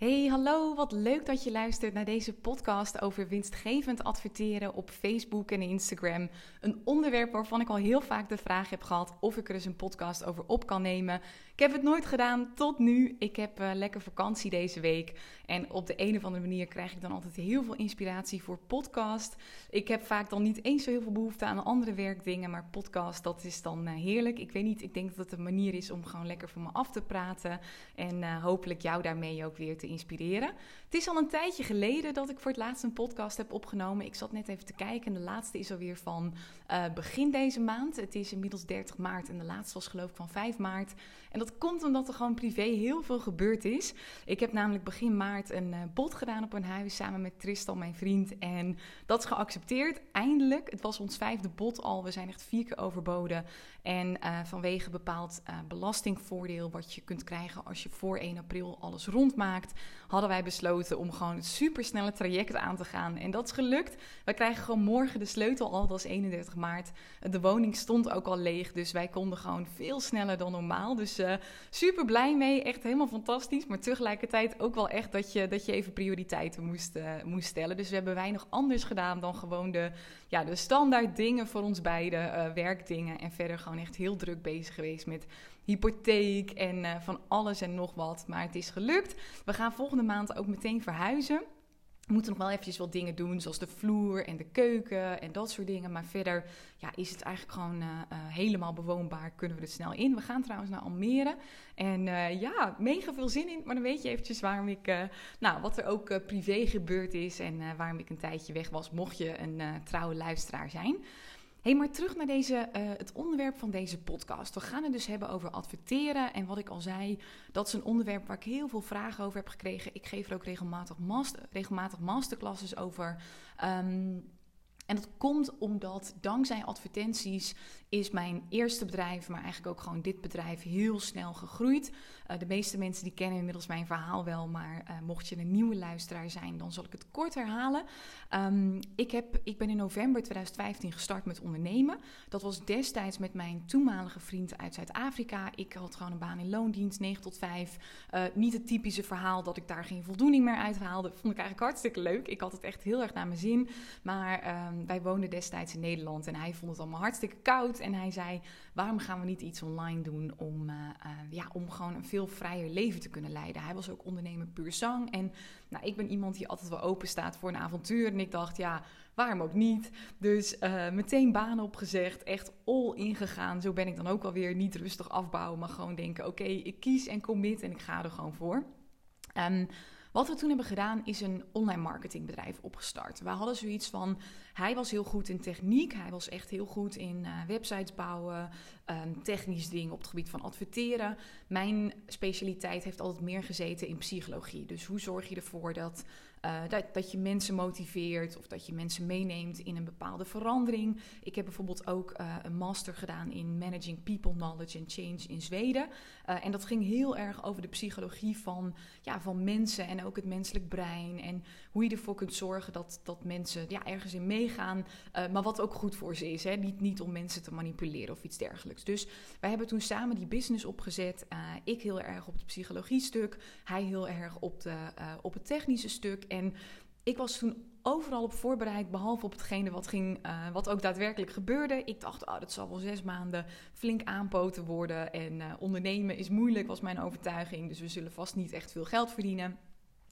Hey, hallo, wat leuk dat je luistert naar deze podcast over winstgevend adverteren op Facebook en Instagram. Een onderwerp waarvan ik al heel vaak de vraag heb gehad of ik er eens een podcast over op kan nemen. Ik heb het nooit gedaan tot nu. Ik heb uh, lekker vakantie deze week. En op de een of andere manier krijg ik dan altijd heel veel inspiratie voor podcast. Ik heb vaak dan niet eens zo heel veel behoefte aan andere werkdingen. Maar podcast, dat is dan uh, heerlijk. Ik weet niet, ik denk dat het een manier is om gewoon lekker voor me af te praten. En uh, hopelijk jou daarmee ook weer te inspireren. Het is al een tijdje geleden dat ik voor het laatst een podcast heb opgenomen. Ik zat net even te kijken. En de laatste is alweer van begin deze maand. Het is inmiddels 30 maart. En de laatste was geloof ik van 5 maart. En dat komt omdat er gewoon privé heel veel gebeurd is. Ik heb namelijk begin maart een uh, bod gedaan op een huis samen met Tristan, mijn vriend. En dat is geaccepteerd, eindelijk. Het was ons vijfde bod al. We zijn echt vier keer overboden. En uh, vanwege bepaald uh, belastingvoordeel wat je kunt krijgen als je voor 1 april alles rondmaakt, hadden wij besloten om gewoon het supersnelle traject aan te gaan. En dat is gelukt. We krijgen gewoon morgen de sleutel al, dat is 31 maart. De woning stond ook al leeg, dus wij konden gewoon veel sneller dan normaal. Dus uh, super blij mee, echt helemaal fantastisch. Maar tegelijkertijd ook wel echt dat je, dat je even prioriteiten moest, moest stellen. Dus we hebben weinig anders gedaan dan gewoon de, ja, de standaard dingen voor ons beiden, werkdingen en verder gewoon echt heel druk bezig geweest met hypotheek en uh, van alles en nog wat. Maar het is gelukt. We gaan volgende maand ook meteen verhuizen. We moeten nog wel eventjes wat dingen doen, zoals de vloer en de keuken en dat soort dingen. Maar verder ja, is het eigenlijk gewoon uh, uh, helemaal bewoonbaar. Kunnen we er snel in. We gaan trouwens naar Almere. En ja, mega veel zin in. Maar dan weet je eventjes waarom ik, nou, wat er ook privé gebeurd is. En waarom ik een tijdje weg was, mocht je een trouwe luisteraar zijn hey, maar terug naar deze, uh, het onderwerp van deze podcast. We gaan het dus hebben over adverteren. En wat ik al zei, dat is een onderwerp waar ik heel veel vragen over heb gekregen. Ik geef er ook regelmatig, master, regelmatig masterclasses over. Um, en dat komt omdat dankzij advertenties is mijn eerste bedrijf, maar eigenlijk ook gewoon dit bedrijf, heel snel gegroeid. Uh, de meeste mensen die kennen inmiddels mijn verhaal wel, maar uh, mocht je een nieuwe luisteraar zijn, dan zal ik het kort herhalen. Um, ik, heb, ik ben in november 2015 gestart met ondernemen. Dat was destijds met mijn toenmalige vriend uit Zuid-Afrika. Ik had gewoon een baan in loondienst, 9 tot 5. Uh, niet het typische verhaal dat ik daar geen voldoening meer uit haalde. Vond ik eigenlijk hartstikke leuk. Ik had het echt heel erg naar mijn zin. Maar um, wij woonden destijds in Nederland en hij vond het allemaal hartstikke koud. En hij zei: Waarom gaan we niet iets online doen om, uh, uh, ja, om gewoon een veel vrijer leven te kunnen leiden? Hij was ook ondernemer puur zang. En nou, ik ben iemand die altijd wel open staat voor een avontuur. En ik dacht: Ja, waarom ook niet? Dus uh, meteen banen opgezegd, echt all ingegaan. Zo ben ik dan ook alweer niet rustig afbouwen, maar gewoon denken: Oké, ik kies en commit en ik ga er gewoon voor. Um, wat we toen hebben gedaan is een online marketingbedrijf opgestart. We hadden zoiets van, hij was heel goed in techniek, hij was echt heel goed in uh, websites bouwen, um, technisch dingen op het gebied van adverteren. Mijn specialiteit heeft altijd meer gezeten in psychologie. Dus hoe zorg je ervoor dat, uh, dat, dat je mensen motiveert of dat je mensen meeneemt in een bepaalde verandering. Ik heb bijvoorbeeld ook uh, een master gedaan in Managing People Knowledge and Change in Zweden. Uh, en dat ging heel erg over de psychologie van, ja, van mensen en ook het menselijk brein. En hoe je ervoor kunt zorgen dat, dat mensen ja, ergens in meegaan, maar wat ook goed voor ze is. Hè? Niet, niet om mensen te manipuleren of iets dergelijks. Dus wij hebben toen samen die business opgezet. ik heel erg op het psychologie stuk, hij heel erg op, de, op het technische stuk. En ik was toen overal op voorbereid, behalve op hetgene wat, ging, uh, wat ook daadwerkelijk gebeurde. Ik dacht, oh, dat zal wel zes maanden flink aanpoten worden. En uh, ondernemen is moeilijk, was mijn overtuiging. Dus we zullen vast niet echt veel geld verdienen.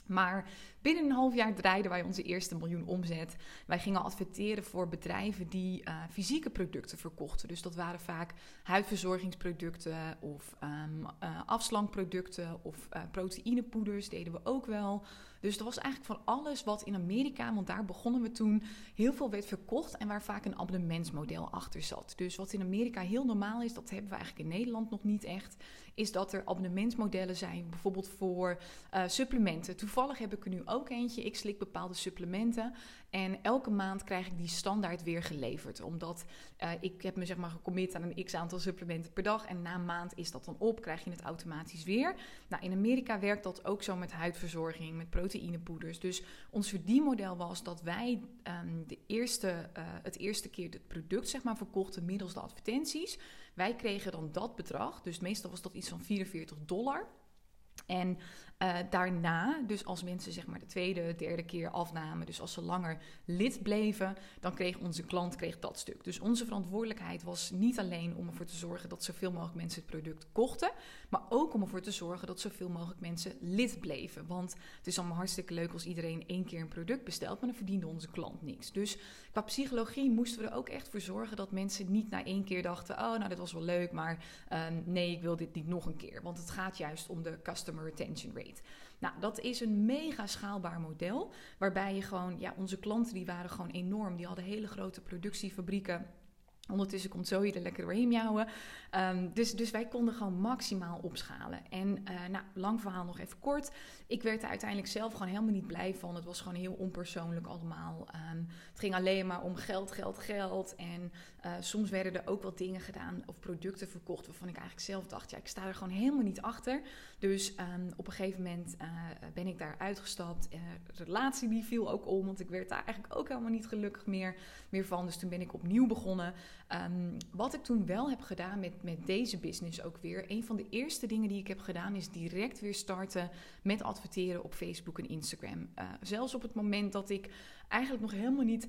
Maar binnen een half jaar draaiden wij onze eerste miljoen omzet. Wij gingen adverteren voor bedrijven die uh, fysieke producten verkochten. Dus dat waren vaak huidverzorgingsproducten of um, afslankproducten of uh, proteïnepoeders deden we ook wel. Dus dat was eigenlijk van alles wat in Amerika, want daar begonnen we toen, heel veel werd verkocht en waar vaak een abonnementsmodel achter zat. Dus wat in Amerika heel normaal is, dat hebben we eigenlijk in Nederland nog niet echt, is dat er abonnementsmodellen zijn, bijvoorbeeld voor uh, supplementen. Toevallig heb ik er nu ook eentje. Ik slik bepaalde supplementen en elke maand krijg ik die standaard weer geleverd. Omdat uh, ik heb me zeg maar gecommit aan een x aantal supplementen per dag. En na een maand is dat dan op, krijg je het automatisch weer. Nou, in Amerika werkt dat ook zo met huidverzorging, met proteïnepoeders. Dus ons verdienmodel was dat wij um, de eerste, uh, het eerste keer het product zeg maar, verkochten middels de advertenties. Wij kregen dan dat bedrag. Dus meestal was dat iets van 44 dollar. En Uh, daarna, dus als mensen zeg maar de tweede, derde keer afnamen, dus als ze langer lid bleven, dan kreeg onze klant kreeg dat stuk. Dus onze verantwoordelijkheid was niet alleen om ervoor te zorgen dat zoveel mogelijk mensen het product kochten, maar ook om ervoor te zorgen dat zoveel mogelijk mensen lid bleven. Want het is allemaal hartstikke leuk als iedereen één keer een product bestelt, maar dan verdiende onze klant niks. Dus qua psychologie moesten we er ook echt voor zorgen dat mensen niet na één keer dachten: oh, nou, dit was wel leuk, maar ehm, nee, ik wil dit niet nog een keer. Want het gaat juist om de customer retention rate. Nou, dat is een mega schaalbaar model. Waarbij je gewoon, ja, onze klanten die waren gewoon enorm. Die hadden hele grote productiefabrieken Ondertussen komt Zoe er lekker doorheen miauwen. Um, dus, dus wij konden gewoon maximaal opschalen. En uh, nou, lang verhaal nog even kort. Ik werd er uiteindelijk zelf gewoon helemaal niet blij van. Het was gewoon heel onpersoonlijk allemaal. Um, het ging alleen maar om geld, geld, geld. En uh, soms werden er ook wel dingen gedaan of producten verkocht... waarvan ik eigenlijk zelf dacht, ja, ik sta er gewoon helemaal niet achter. Dus um, op een gegeven moment uh, ben ik daar uitgestapt. de relatie die viel ook om, want ik werd daar eigenlijk ook helemaal niet gelukkig meer, meer van. Dus toen ben ik opnieuw begonnen... Um, wat ik toen wel heb gedaan met, met deze business ook weer. Een van de eerste dingen die ik heb gedaan is direct weer starten met adverteren op Facebook en Instagram. Uh, zelfs op het moment dat ik eigenlijk nog helemaal niet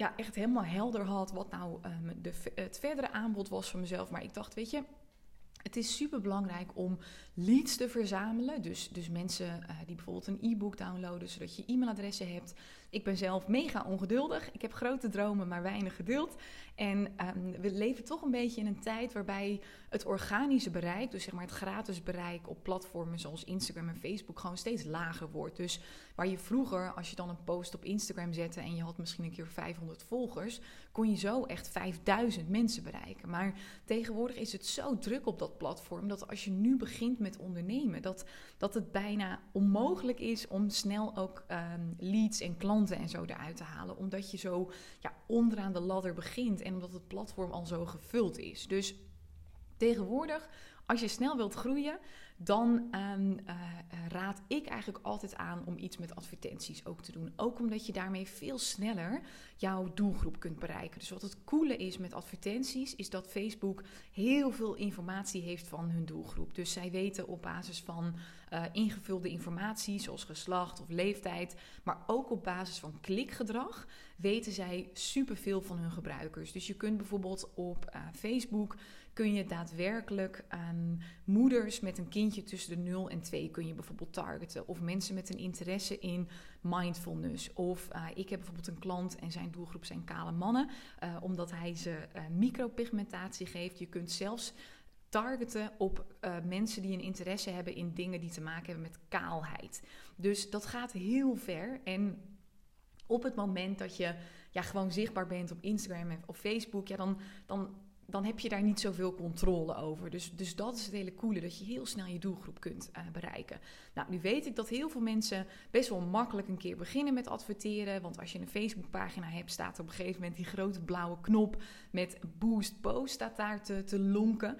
ja, echt helemaal helder had wat nou um, de, het verdere aanbod was van mezelf. Maar ik dacht, weet je, het is super belangrijk om leads te verzamelen. Dus, dus mensen uh, die bijvoorbeeld een e-book downloaden, zodat je e-mailadressen hebt. Ik ben zelf mega ongeduldig. Ik heb grote dromen, maar weinig geduld. En um, we leven toch een beetje in een tijd waarbij het organische bereik, dus zeg maar het gratis bereik op platformen zoals Instagram en Facebook, gewoon steeds lager wordt. Dus waar je vroeger, als je dan een post op Instagram zette en je had misschien een keer 500 volgers, kon je zo echt 5000 mensen bereiken. Maar tegenwoordig is het zo druk op dat platform dat als je nu begint met ondernemen, dat, dat het bijna onmogelijk is om snel ook um, leads en klanten en zo eruit te halen. Omdat je zo ja, onderaan de ladder begint en omdat het platform al zo gevuld is. Dus tegenwoordig, als je snel wilt groeien, dan um, uh, raad ik eigenlijk altijd aan om iets met advertenties ook te doen. Ook omdat je daarmee veel sneller jouw doelgroep kunt bereiken. Dus wat het coole is met advertenties, is dat Facebook heel veel informatie heeft van hun doelgroep. Dus zij weten op basis van uh, ingevulde informatie, zoals geslacht of leeftijd, maar ook op basis van klikgedrag, weten zij superveel van hun gebruikers. Dus je kunt bijvoorbeeld op uh, Facebook kun je daadwerkelijk moeders met een kindje tussen de 0 en 2 kun je bijvoorbeeld targeten. Of mensen met een interesse in mindfulness. Of uh, ik heb bijvoorbeeld een klant en zijn doelgroep zijn kale mannen. Uh, omdat hij ze uh, micropigmentatie geeft. Je kunt zelfs targeten op mensen die een interesse hebben in dingen die te maken hebben met kaalheid. Dus dat gaat heel ver. En op het moment dat je ja, gewoon zichtbaar bent op Instagram of Facebook, ja, dan, dan dan heb je daar niet zoveel controle over. Dus, dus dat is het hele coole, dat je heel snel je doelgroep kunt uh, bereiken. Nou, nu weet ik dat heel veel mensen best wel makkelijk een keer beginnen met adverteren. Want als je een Facebookpagina hebt, staat op een gegeven moment die grote blauwe knop met Boost Post staat daar te, te lonken.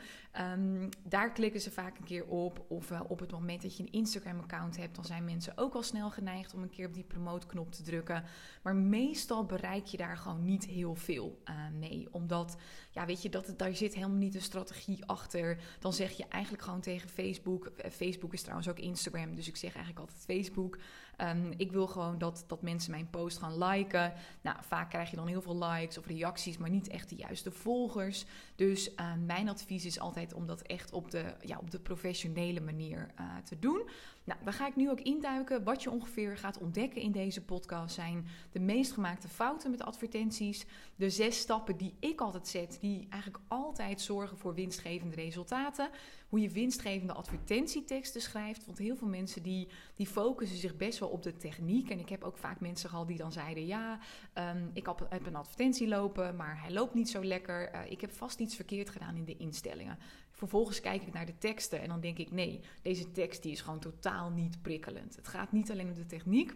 Um, daar klikken ze vaak een keer op. Of op het moment dat je een Instagram-account hebt, dan zijn mensen ook al snel geneigd om een keer op die promote-knop te drukken. Maar meestal bereik je daar gewoon niet heel veel uh, mee. Omdat, ja, weet je, dat, daar zit helemaal niet een strategie achter. Dan zeg je eigenlijk gewoon tegen Facebook. Eh, Facebook is trouwens ook Instagram, dus ik zeg eigenlijk altijd Facebook. Um, ik wil gewoon dat, dat mensen mijn post gaan liken. Nou, vaak krijg je dan heel veel likes of reacties, maar niet echt de juiste volgers. Dus uh, mijn advies is altijd om dat echt op de, ja, op de professionele manier uh, te doen. Nou, daar ga ik nu ook induiken. Wat je ongeveer gaat ontdekken in deze podcast zijn de meest gemaakte fouten met advertenties. De zes stappen die ik altijd zet, die eigenlijk altijd zorgen voor winstgevende resultaten. Hoe je winstgevende advertentieteksten schrijft. Want heel veel mensen die, die focussen zich best wel op de techniek. En ik heb ook vaak mensen gehad die dan zeiden: Ja, um, ik heb een advertentie lopen, maar hij loopt niet zo lekker. Uh, ik heb vast iets verkeerd gedaan in de instellingen. Vervolgens kijk ik naar de teksten en dan denk ik: nee, deze tekst die is gewoon totaal niet prikkelend. Het gaat niet alleen om de techniek,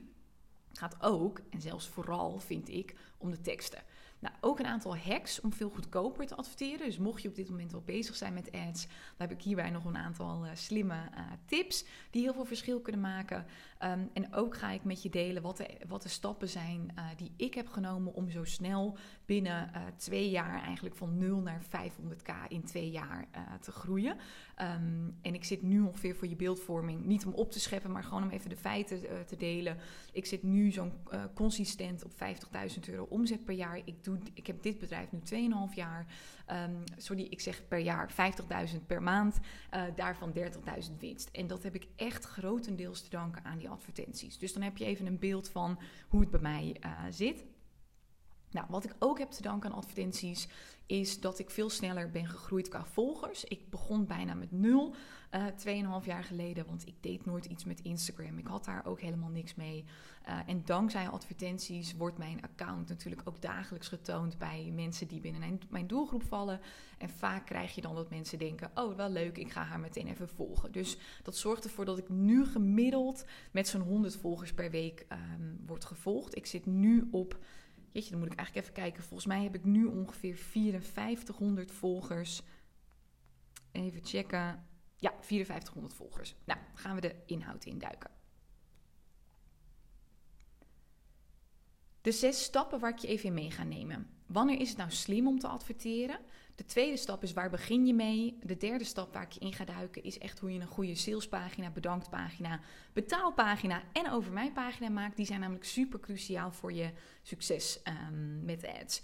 het gaat ook, en zelfs vooral vind ik, om de teksten. Nou, ook een aantal hacks om veel goedkoper te adverteren. Dus mocht je op dit moment wel bezig zijn met ads, dan heb ik hierbij nog een aantal uh, slimme uh, tips die heel veel verschil kunnen maken. Um, en ook ga ik met je delen wat de, wat de stappen zijn uh, die ik heb genomen om zo snel binnen twee jaar eigenlijk van 0 naar 500k in twee jaar te groeien. Um, en ik zit nu ongeveer voor je beeldvorming, niet om op te scheppen, maar gewoon om even de feiten te delen. Ik zit nu zo'n consistent op 50.000 euro omzet per jaar. Ik doe ik heb dit bedrijf nu 2,5 jaar. Um, sorry, ik zeg per jaar 50.000 per maand. Daarvan 30.000 winst. En dat heb ik echt grotendeels te danken aan die advertenties. Dus dan heb je even een beeld van hoe het bij mij uh, zit. Nou, wat ik ook heb te danken aan advertenties is dat ik veel sneller ben gegroeid qua volgers. Ik begon bijna met nul, eh, 2,5 jaar geleden, want ik deed nooit iets met Instagram. Ik had daar ook helemaal niks mee. Uh, en dankzij advertenties wordt mijn account natuurlijk ook dagelijks getoond bij mensen die binnen mijn doelgroep vallen. En vaak krijg je dan dat mensen denken: Oh, wel leuk, ik ga haar meteen even volgen. Dus dat zorgt ervoor dat ik nu gemiddeld met zo'n 100 volgers per week um, word gevolgd. Ik zit nu op Jeetje, dan moet ik eigenlijk even kijken. Volgens mij heb ik nu ongeveer 5400 volgers. Even checken. Ja, 5400 volgers. Nou, gaan we de inhoud induiken. De zes stappen waar ik je even in mee ga nemen. Wanneer is het nou slim om te adverteren? De tweede stap is waar begin je mee? De derde stap waar ik je in ga duiken is echt hoe je een goede salespagina, bedanktpagina, betaalpagina en over mijn pagina maakt. Die zijn namelijk super cruciaal voor je succes um, met ads.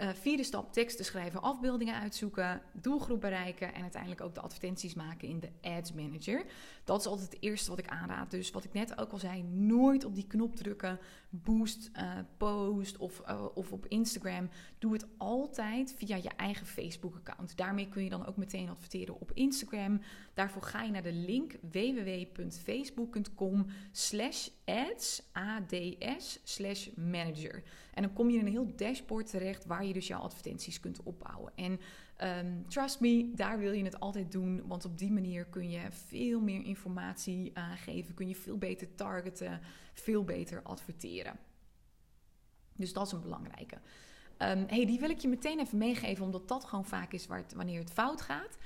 Uh, vierde stap, teksten schrijven, afbeeldingen uitzoeken, doelgroep bereiken en uiteindelijk ook de advertenties maken in de Ads Manager. Dat is altijd het eerste wat ik aanraad. Dus wat ik net ook al zei, nooit op die knop drukken, boost, uh, post of, uh, of op Instagram. Doe het altijd via je eigen Facebook-account. Daarmee kun je dan ook meteen adverteren op Instagram. Daarvoor ga je naar de link www.facebook.com slash ads, A-D-S, manager. En dan kom je in een heel dashboard terecht waar je dus jouw advertenties kunt opbouwen. En um, trust me, daar wil je het altijd doen, want op die manier kun je veel meer informatie aangeven, kun je veel beter targeten, veel beter adverteren. Dus dat is een belangrijke. Um, hey, die wil ik je meteen even meegeven, omdat dat gewoon vaak is waar het, wanneer het fout gaat.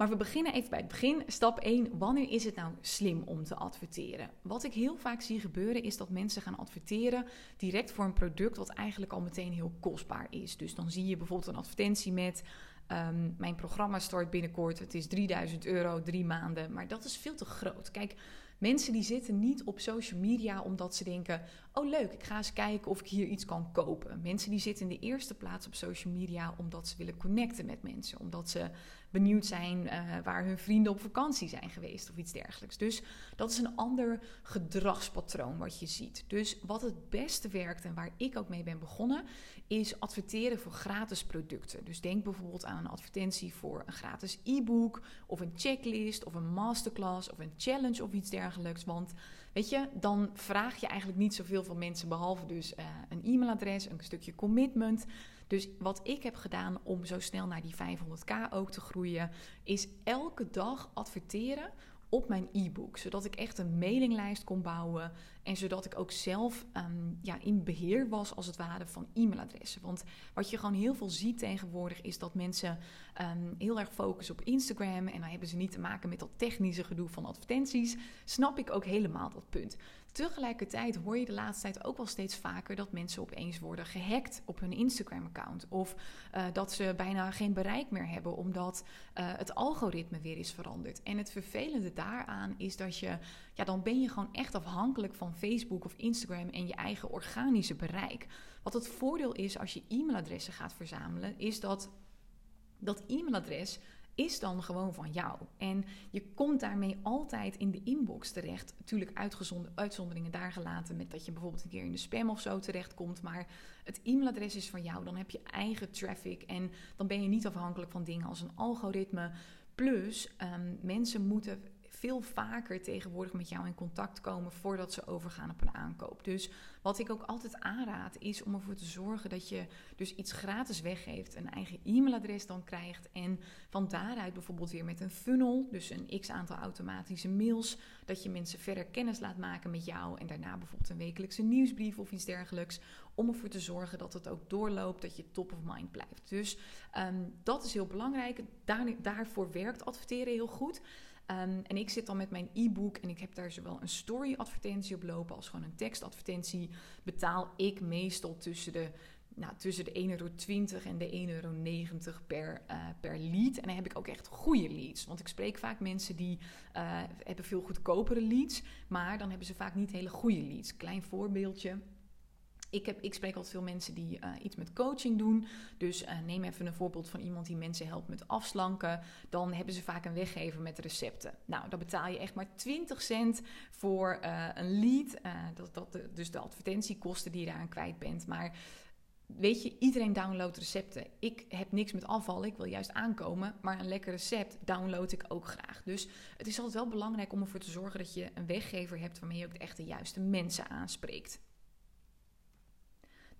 Maar we beginnen even bij het begin. Stap 1. Wanneer is het nou slim om te adverteren? Wat ik heel vaak zie gebeuren is dat mensen gaan adverteren direct voor een product wat eigenlijk al meteen heel kostbaar is. Dus dan zie je bijvoorbeeld een advertentie met um, mijn programma start binnenkort. Het is 3000 euro, drie maanden. Maar dat is veel te groot. Kijk, Mensen die zitten niet op social media omdat ze denken: oh leuk, ik ga eens kijken of ik hier iets kan kopen. Mensen die zitten in de eerste plaats op social media omdat ze willen connecten met mensen, omdat ze benieuwd zijn uh, waar hun vrienden op vakantie zijn geweest of iets dergelijks. Dus dat is een ander gedragspatroon wat je ziet. Dus wat het beste werkt en waar ik ook mee ben begonnen, is adverteren voor gratis producten. Dus denk bijvoorbeeld aan een advertentie voor een gratis e-book of een checklist of een masterclass of een challenge of iets dergelijks. Want weet je, dan vraag je eigenlijk niet zoveel van mensen behalve dus uh, een e-mailadres, een stukje commitment. Dus wat ik heb gedaan om zo snel naar die 500k ook te groeien, is elke dag adverteren op mijn e-book. Zodat ik echt een mailinglijst kon bouwen. En zodat ik ook zelf um, ja, in beheer was, als het ware, van e-mailadressen. Want wat je gewoon heel veel ziet tegenwoordig, is dat mensen um, heel erg focussen op Instagram. En dan hebben ze niet te maken met dat technische gedoe van advertenties. Snap ik ook helemaal dat punt. Tegelijkertijd hoor je de laatste tijd ook wel steeds vaker dat mensen opeens worden gehackt op hun Instagram-account. Of uh, dat ze bijna geen bereik meer hebben omdat uh, het algoritme weer is veranderd. En het vervelende daaraan is dat je, ja, dan ben je gewoon echt afhankelijk van Facebook of Instagram en je eigen organische bereik. Wat het voordeel is als je e-mailadressen gaat verzamelen, is dat dat e-mailadres is dan gewoon van jou. En je komt daarmee altijd in de inbox terecht. Natuurlijk uitzonderingen daar gelaten met dat je bijvoorbeeld een keer in de spam of zo terechtkomt. Maar het e-mailadres is van jou. Dan heb je eigen traffic en dan ben je niet afhankelijk van dingen als een algoritme. Plus, um, mensen moeten veel vaker tegenwoordig met jou in contact komen voordat ze overgaan op een aankoop. Dus wat ik ook altijd aanraad is om ervoor te zorgen dat je dus iets gratis weggeeft, een eigen e-mailadres dan krijgt en van daaruit bijvoorbeeld weer met een funnel, dus een x aantal automatische mails, dat je mensen verder kennis laat maken met jou en daarna bijvoorbeeld een wekelijkse nieuwsbrief of iets dergelijks, om ervoor te zorgen dat het ook doorloopt, dat je top of mind blijft. Dus ehm, dat is heel belangrijk. Daar, daarvoor werkt adverteren heel goed. Ehm, en ik zit dan met mijn e-book en ik heb daar zowel een story advertentie op lopen als gewoon een tekstadvertentie. Betaal ik meestal tussen de, nou, tussen de 1,20 euro en de 1,90 euro per, uh, per lead. En dan heb ik ook echt goede leads. Want ik spreek vaak mensen die uh, hebben veel goedkopere leads, maar dan hebben ze vaak niet hele goede leads. Klein voorbeeldje. Ik, heb, ik spreek altijd veel mensen die uh, iets met coaching doen. Dus uh, neem even een voorbeeld van iemand die mensen helpt met afslanken. Dan hebben ze vaak een weggever met recepten. Nou, dan betaal je echt maar 20 cent voor uh, een lead. dat, dat, dus de advertentiekosten die je daaraan kwijt bent. Maar weet je, iedereen downloadt recepten. Ik heb niks met afval, ik wil juist aankomen. Maar een lekker recept download ik ook graag. Dus het is altijd wel belangrijk om ervoor te zorgen dat je een weggever hebt waarmee je ook echt de juiste mensen aanspreekt.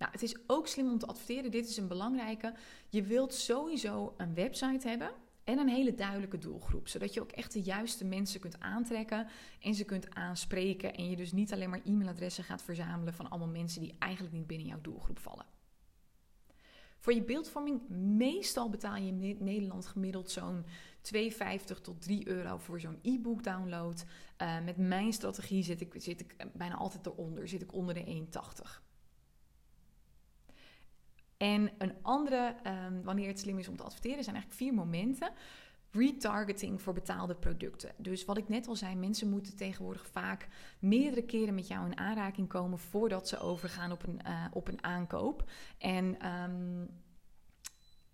Nou, het is ook slim om te adverteren. Dit is een belangrijke. Je wilt sowieso een website hebben en een hele duidelijke doelgroep. Zodat je ook echt de juiste mensen kunt aantrekken en ze kunt aanspreken. En je dus niet alleen maar e-mailadressen gaat verzamelen van allemaal mensen die eigenlijk niet binnen jouw doelgroep vallen. Voor je beeldvorming, meestal betaal je in Nederland gemiddeld zo'n 2,50 tot 3 euro voor zo'n e-book download. Uh, met mijn strategie zit ik, zit ik bijna altijd eronder, zit ik onder de 1,80. En een andere, um, wanneer het slim is om te adverteren, zijn eigenlijk vier momenten. Retargeting voor betaalde producten. Dus wat ik net al zei, mensen moeten tegenwoordig vaak meerdere keren met jou in aanraking komen voordat ze overgaan op een, uh, op een aankoop. En um,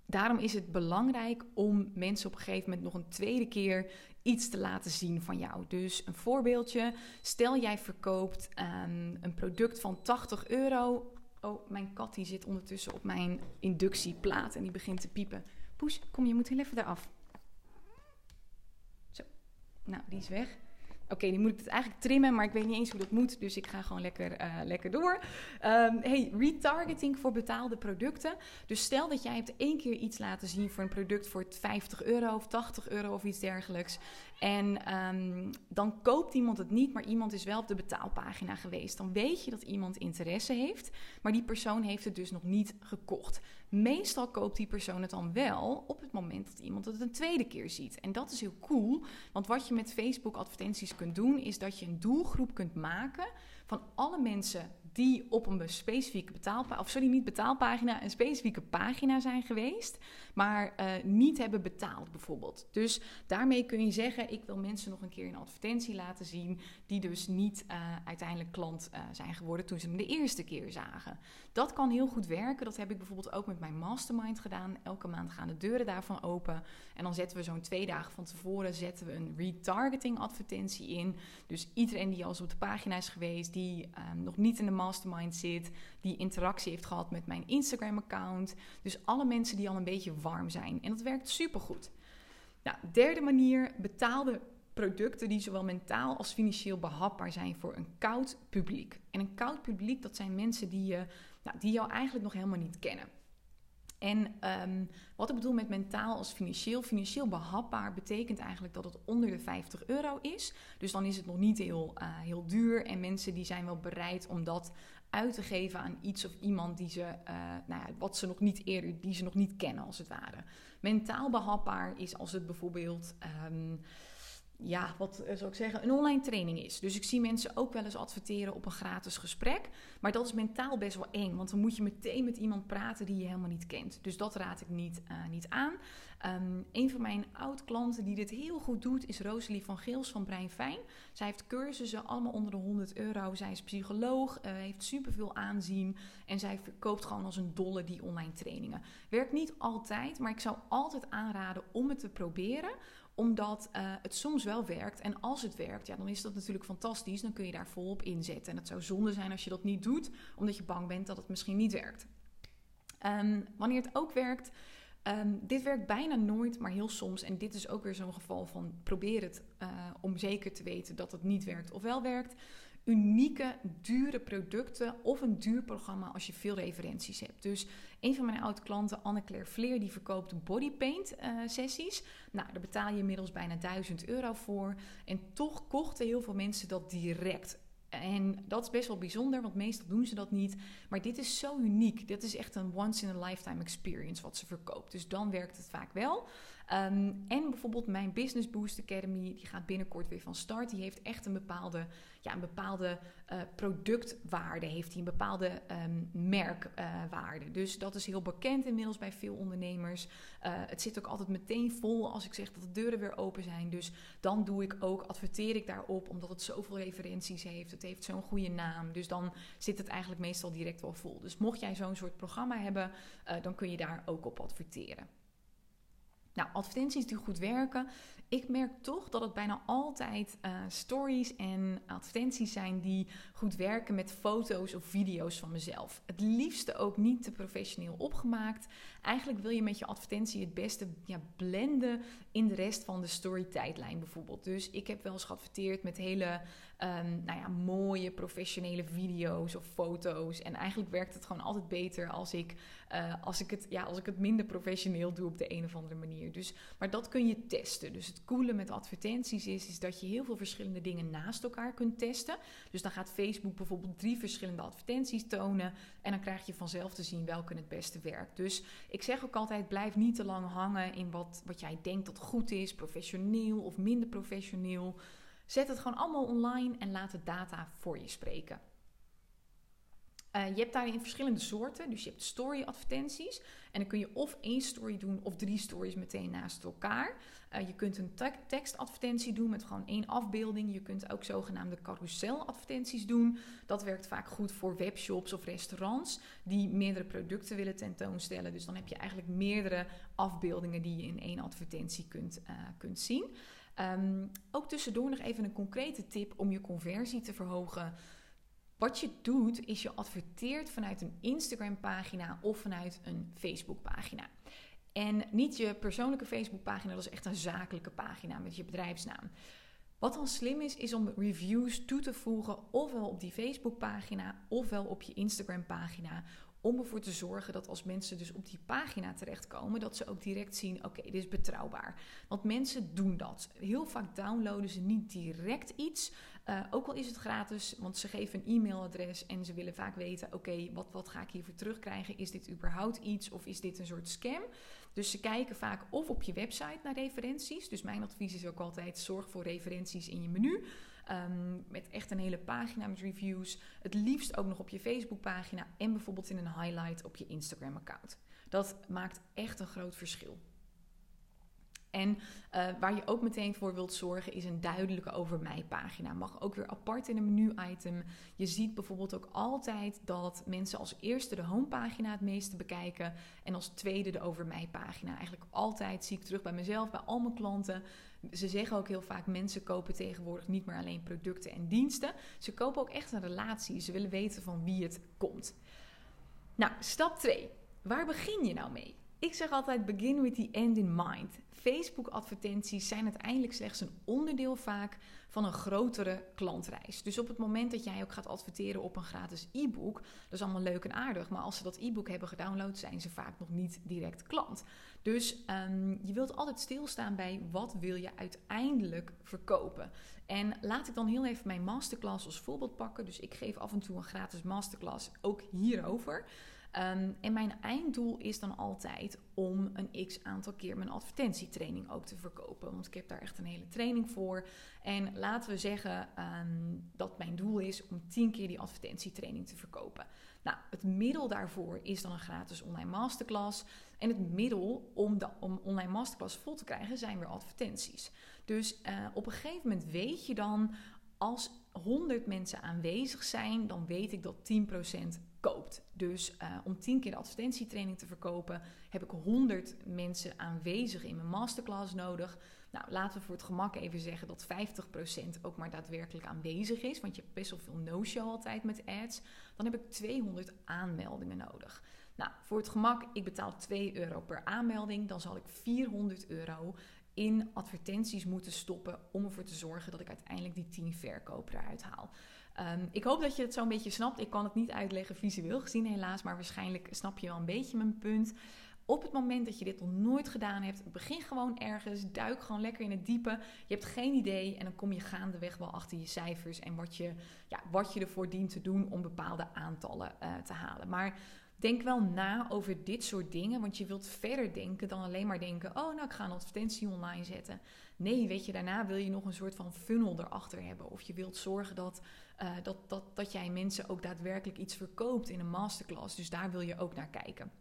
daarom is het belangrijk om mensen op een gegeven moment nog een tweede keer iets te laten zien van jou. Dus een voorbeeldje. Stel jij verkoopt um, een product van 80 euro Oh, mijn kat die zit ondertussen op mijn inductieplaat en die begint te piepen. Poes, kom, je moet heel even eraf. Zo. Nou, die is weg. Oké, die moet ik het eigenlijk trimmen, maar ik weet niet eens hoe dat moet. Dus ik ga gewoon lekker, uh, lekker door. Um, hey, retargeting voor betaalde producten. Dus stel dat jij hebt één keer iets laten zien voor een product voor 50 euro of 80 euro of iets dergelijks. En um, dan koopt iemand het niet, maar iemand is wel op de betaalpagina geweest. Dan weet je dat iemand interesse heeft, maar die persoon heeft het dus nog niet gekocht. Meestal koopt die persoon het dan wel op het moment dat iemand het een tweede keer ziet. En dat is heel cool, want wat je met Facebook advertenties kunt doen, is dat je een doelgroep kunt maken van alle mensen die op een specifieke betaalpagina, of sorry, niet betaalpagina, een specifieke pagina zijn geweest, maar uh, niet hebben betaald bijvoorbeeld. Dus daarmee kun je zeggen, ik wil mensen nog een keer een advertentie laten zien, die dus niet uh, uiteindelijk klant uh, zijn geworden toen ze hem de eerste keer zagen. Dat kan heel goed werken. Dat heb ik bijvoorbeeld ook met mijn mastermind gedaan. Elke maand gaan de deuren daarvan open. En dan zetten we zo'n twee dagen van tevoren zetten we een retargeting advertentie in. Dus iedereen die al eens op de pagina is geweest, die nog niet in de mastermind zit, die interactie heeft gehad met mijn Instagram-account. Dus alle mensen die al een beetje warm zijn. En dat werkt supergoed. Nou, derde manier, betaalde producten die zowel mentaal als financieel behapbaar zijn voor een koud publiek. En een koud publiek, dat zijn mensen die, je, nou, die jou eigenlijk nog helemaal niet kennen. En um, wat ik bedoel met mentaal als financieel, financieel behapbaar betekent eigenlijk dat het onder de 50 euro is. Dus dan is het nog niet heel, uh, heel duur en mensen die zijn wel bereid om dat uit te geven aan iets of iemand die ze, uh, nou ja, wat ze nog niet eerder, die ze nog niet kennen als het ware. Mentaal behapbaar is als het bijvoorbeeld. Um, ja, wat eh, zou ik zeggen, een online training is. Dus ik zie mensen ook wel eens adverteren op een gratis gesprek. Maar dat is mentaal best wel eng, want dan moet je meteen met iemand praten die je helemaal niet kent. Dus dat raad ik niet, uh, niet aan. Um, een van mijn oud-klanten die dit heel goed doet is Rosalie van Geels van Brein Fijn. Zij heeft cursussen allemaal onder de 100 euro. Zij is psycholoog, uh, heeft superveel aanzien en zij verkoopt gewoon als een dolle die online trainingen. Werkt niet altijd, maar ik zou altijd aanraden om het te proberen omdat uh, het soms wel werkt. En als het werkt, ja, dan is dat natuurlijk fantastisch. Dan kun je daar volop inzetten. En het zou zonde zijn als je dat niet doet, omdat je bang bent dat het misschien niet werkt. Um, wanneer het ook werkt, Ehm, dit werkt bijna nooit, maar heel soms. En dit is ook weer zo'n geval van probeer het uh, om zeker te weten dat het niet werkt of wel werkt. Unieke, dure producten of een duur programma als je veel referenties hebt. Dus een van mijn oude klanten, Anne-Claire Vleer, die verkoopt bodypaint uh, sessies. Nou, daar betaal je inmiddels bijna 1000 euro voor. En toch kochten heel veel mensen dat direct. En dat is best wel bijzonder, want meestal doen ze dat niet. Maar dit is zo uniek. Dit is echt een once in a lifetime experience wat ze verkoopt. Dus dan werkt het vaak wel. Ehm, en bijvoorbeeld mijn Business Boost Academy, die gaat binnenkort weer van start. Die heeft echt een bepaalde, ja, een bepaalde uh, productwaarde, heeft die een bepaalde um, merkwaarde. dus dat is heel bekend inmiddels bij veel ondernemers. Uh, het zit ook altijd meteen vol als ik zeg dat de deuren weer open zijn. Dus dan doe ik ook, adverteer ik daarop, omdat het zoveel referenties heeft. Het heeft zo'n goede naam. Dus dan zit het eigenlijk meestal direct wel vol. Dus mocht jij zo'n soort programma hebben, dan kun je daar ook op adverteren. Nou, advertenties die goed werken. Ik merk toch dat het bijna altijd uh, stories en advertenties zijn die goed werken met foto's of video's van mezelf. Het liefste ook niet te professioneel opgemaakt. Eigenlijk wil je met je advertentie het beste ja, blenden in de rest van de story-tijdlijn bijvoorbeeld. Dus ik heb wel eens geadverteerd met hele um, nou ja, mooie professionele video's of foto's. En eigenlijk werkt het gewoon altijd beter als ik, uh, als ik, het, ja, als ik het minder professioneel doe op de een of andere manier. Dus, maar dat kun je testen. Dus het coole met advertenties is, is dat je heel veel verschillende dingen naast elkaar kunt testen. Dus dan gaat Facebook bijvoorbeeld drie verschillende advertenties tonen. En dan krijg je vanzelf te zien welke het beste werkt. Dus ik zeg ook altijd: blijf niet te lang hangen in wat, wat jij denkt dat goed is, professioneel of minder professioneel. Zet het gewoon allemaal online en laat de data voor je spreken. Uh, je hebt daarin verschillende soorten. Dus je hebt story advertenties. En dan kun je of één story doen of drie stories meteen naast elkaar. Uh, je kunt een te tekstadvertentie doen met gewoon één afbeelding. Je kunt ook zogenaamde carouseladvertenties doen. Dat werkt vaak goed voor webshops of restaurants die meerdere producten willen tentoonstellen. Dus dan heb je eigenlijk meerdere afbeeldingen die je in één advertentie kunt, uh, kunt zien. Um, ook tussendoor nog even een concrete tip om je conversie te verhogen. Wat je doet, is je adverteert vanuit een Instagram-pagina of vanuit een Facebook-pagina. En niet je persoonlijke Facebook-pagina, dat is echt een zakelijke pagina met je bedrijfsnaam. Wat dan slim is, is om reviews toe te voegen, ofwel op die Facebook-pagina, ofwel op je Instagram-pagina, om ervoor te zorgen dat als mensen dus op die pagina terechtkomen, dat ze ook direct zien: oké, dit is betrouwbaar. Want mensen doen dat. Heel vaak downloaden ze niet direct iets. Uh, ook al is het gratis, want ze geven een e-mailadres en ze willen vaak weten: oké, wat, wat ga ik hiervoor terugkrijgen? Is dit überhaupt iets of is dit een soort scam? Dus ze kijken vaak of op je website naar referenties. Dus mijn advies is ook altijd: zorg voor referenties in je menu. Um, met echt een hele pagina met reviews. Het liefst ook nog op je Facebook-pagina en bijvoorbeeld in een highlight op je Instagram-account. Dat maakt echt een groot verschil. En uh, waar je ook meteen voor wilt zorgen is een duidelijke over mij pagina. Mag ook weer apart in een menu-item. Je ziet bijvoorbeeld ook altijd dat mensen als eerste de homepagina het meeste bekijken en als tweede de over mij pagina. Eigenlijk altijd zie ik terug bij mezelf, bij al mijn klanten. Ze zeggen ook heel vaak: mensen kopen tegenwoordig niet meer alleen producten en diensten. Ze kopen ook echt een relatie. Ze willen weten van wie het komt. Nou, stap 2. Waar begin je nou mee? Ik zeg altijd: begin with the end in mind. Facebook-advertenties zijn uiteindelijk slechts een onderdeel vaak van een grotere klantreis. Dus op het moment dat jij ook gaat adverteren op een gratis e-book, dat is allemaal leuk en aardig, maar als ze dat e-book hebben gedownload, zijn ze vaak nog niet direct klant. Dus um, je wilt altijd stilstaan bij wat wil je uiteindelijk verkopen. En laat ik dan heel even mijn masterclass als voorbeeld pakken. Dus ik geef af en toe een gratis masterclass ook hierover. Um, en mijn einddoel is dan altijd om een x aantal keer mijn advertentietraining ook te verkopen. Want ik heb daar echt een hele training voor. En laten we zeggen um, dat mijn doel is om 10 keer die advertentietraining te verkopen. Nou, het middel daarvoor is dan een gratis online masterclass. En het middel om de om online masterclass vol te krijgen zijn weer advertenties. Dus uh, op een gegeven moment weet je dan, als 100 mensen aanwezig zijn, dan weet ik dat 10% koopt. Dus uh, om 10 keer de advertentietraining te verkopen, heb ik 100 mensen aanwezig in mijn masterclass nodig. Nou, laten we voor het gemak even zeggen dat 50% ook maar daadwerkelijk aanwezig is. Want je hebt best wel veel no-show altijd met ads. Dan heb ik 200 aanmeldingen nodig. Nou, voor het gemak, ik betaal 2 euro per aanmelding. Dan zal ik 400 euro in advertenties moeten stoppen om ervoor te zorgen dat ik uiteindelijk die 10 verkopen eruit haal. Ehm, ik hoop dat je het zo een beetje snapt. Ik kan het niet uitleggen visueel gezien helaas, maar waarschijnlijk snap je wel een beetje mijn punt. Op het moment dat je dit nog nooit gedaan hebt, begin gewoon ergens, duik gewoon lekker in het diepe. Je hebt geen idee en dan kom je gaandeweg wel achter je cijfers en wat je, ja, wat je ervoor dient te doen om bepaalde aantallen uh, te halen. Maar Denk wel na over dit soort dingen, want je wilt verder denken dan alleen maar denken: oh, nou, ik ga een advertentie online zetten. Nee, weet je, daarna wil je nog een soort van funnel erachter hebben. Of je wilt zorgen dat, uh, dat, dat, dat jij mensen ook daadwerkelijk iets verkoopt in een masterclass. Dus daar wil je ook naar kijken.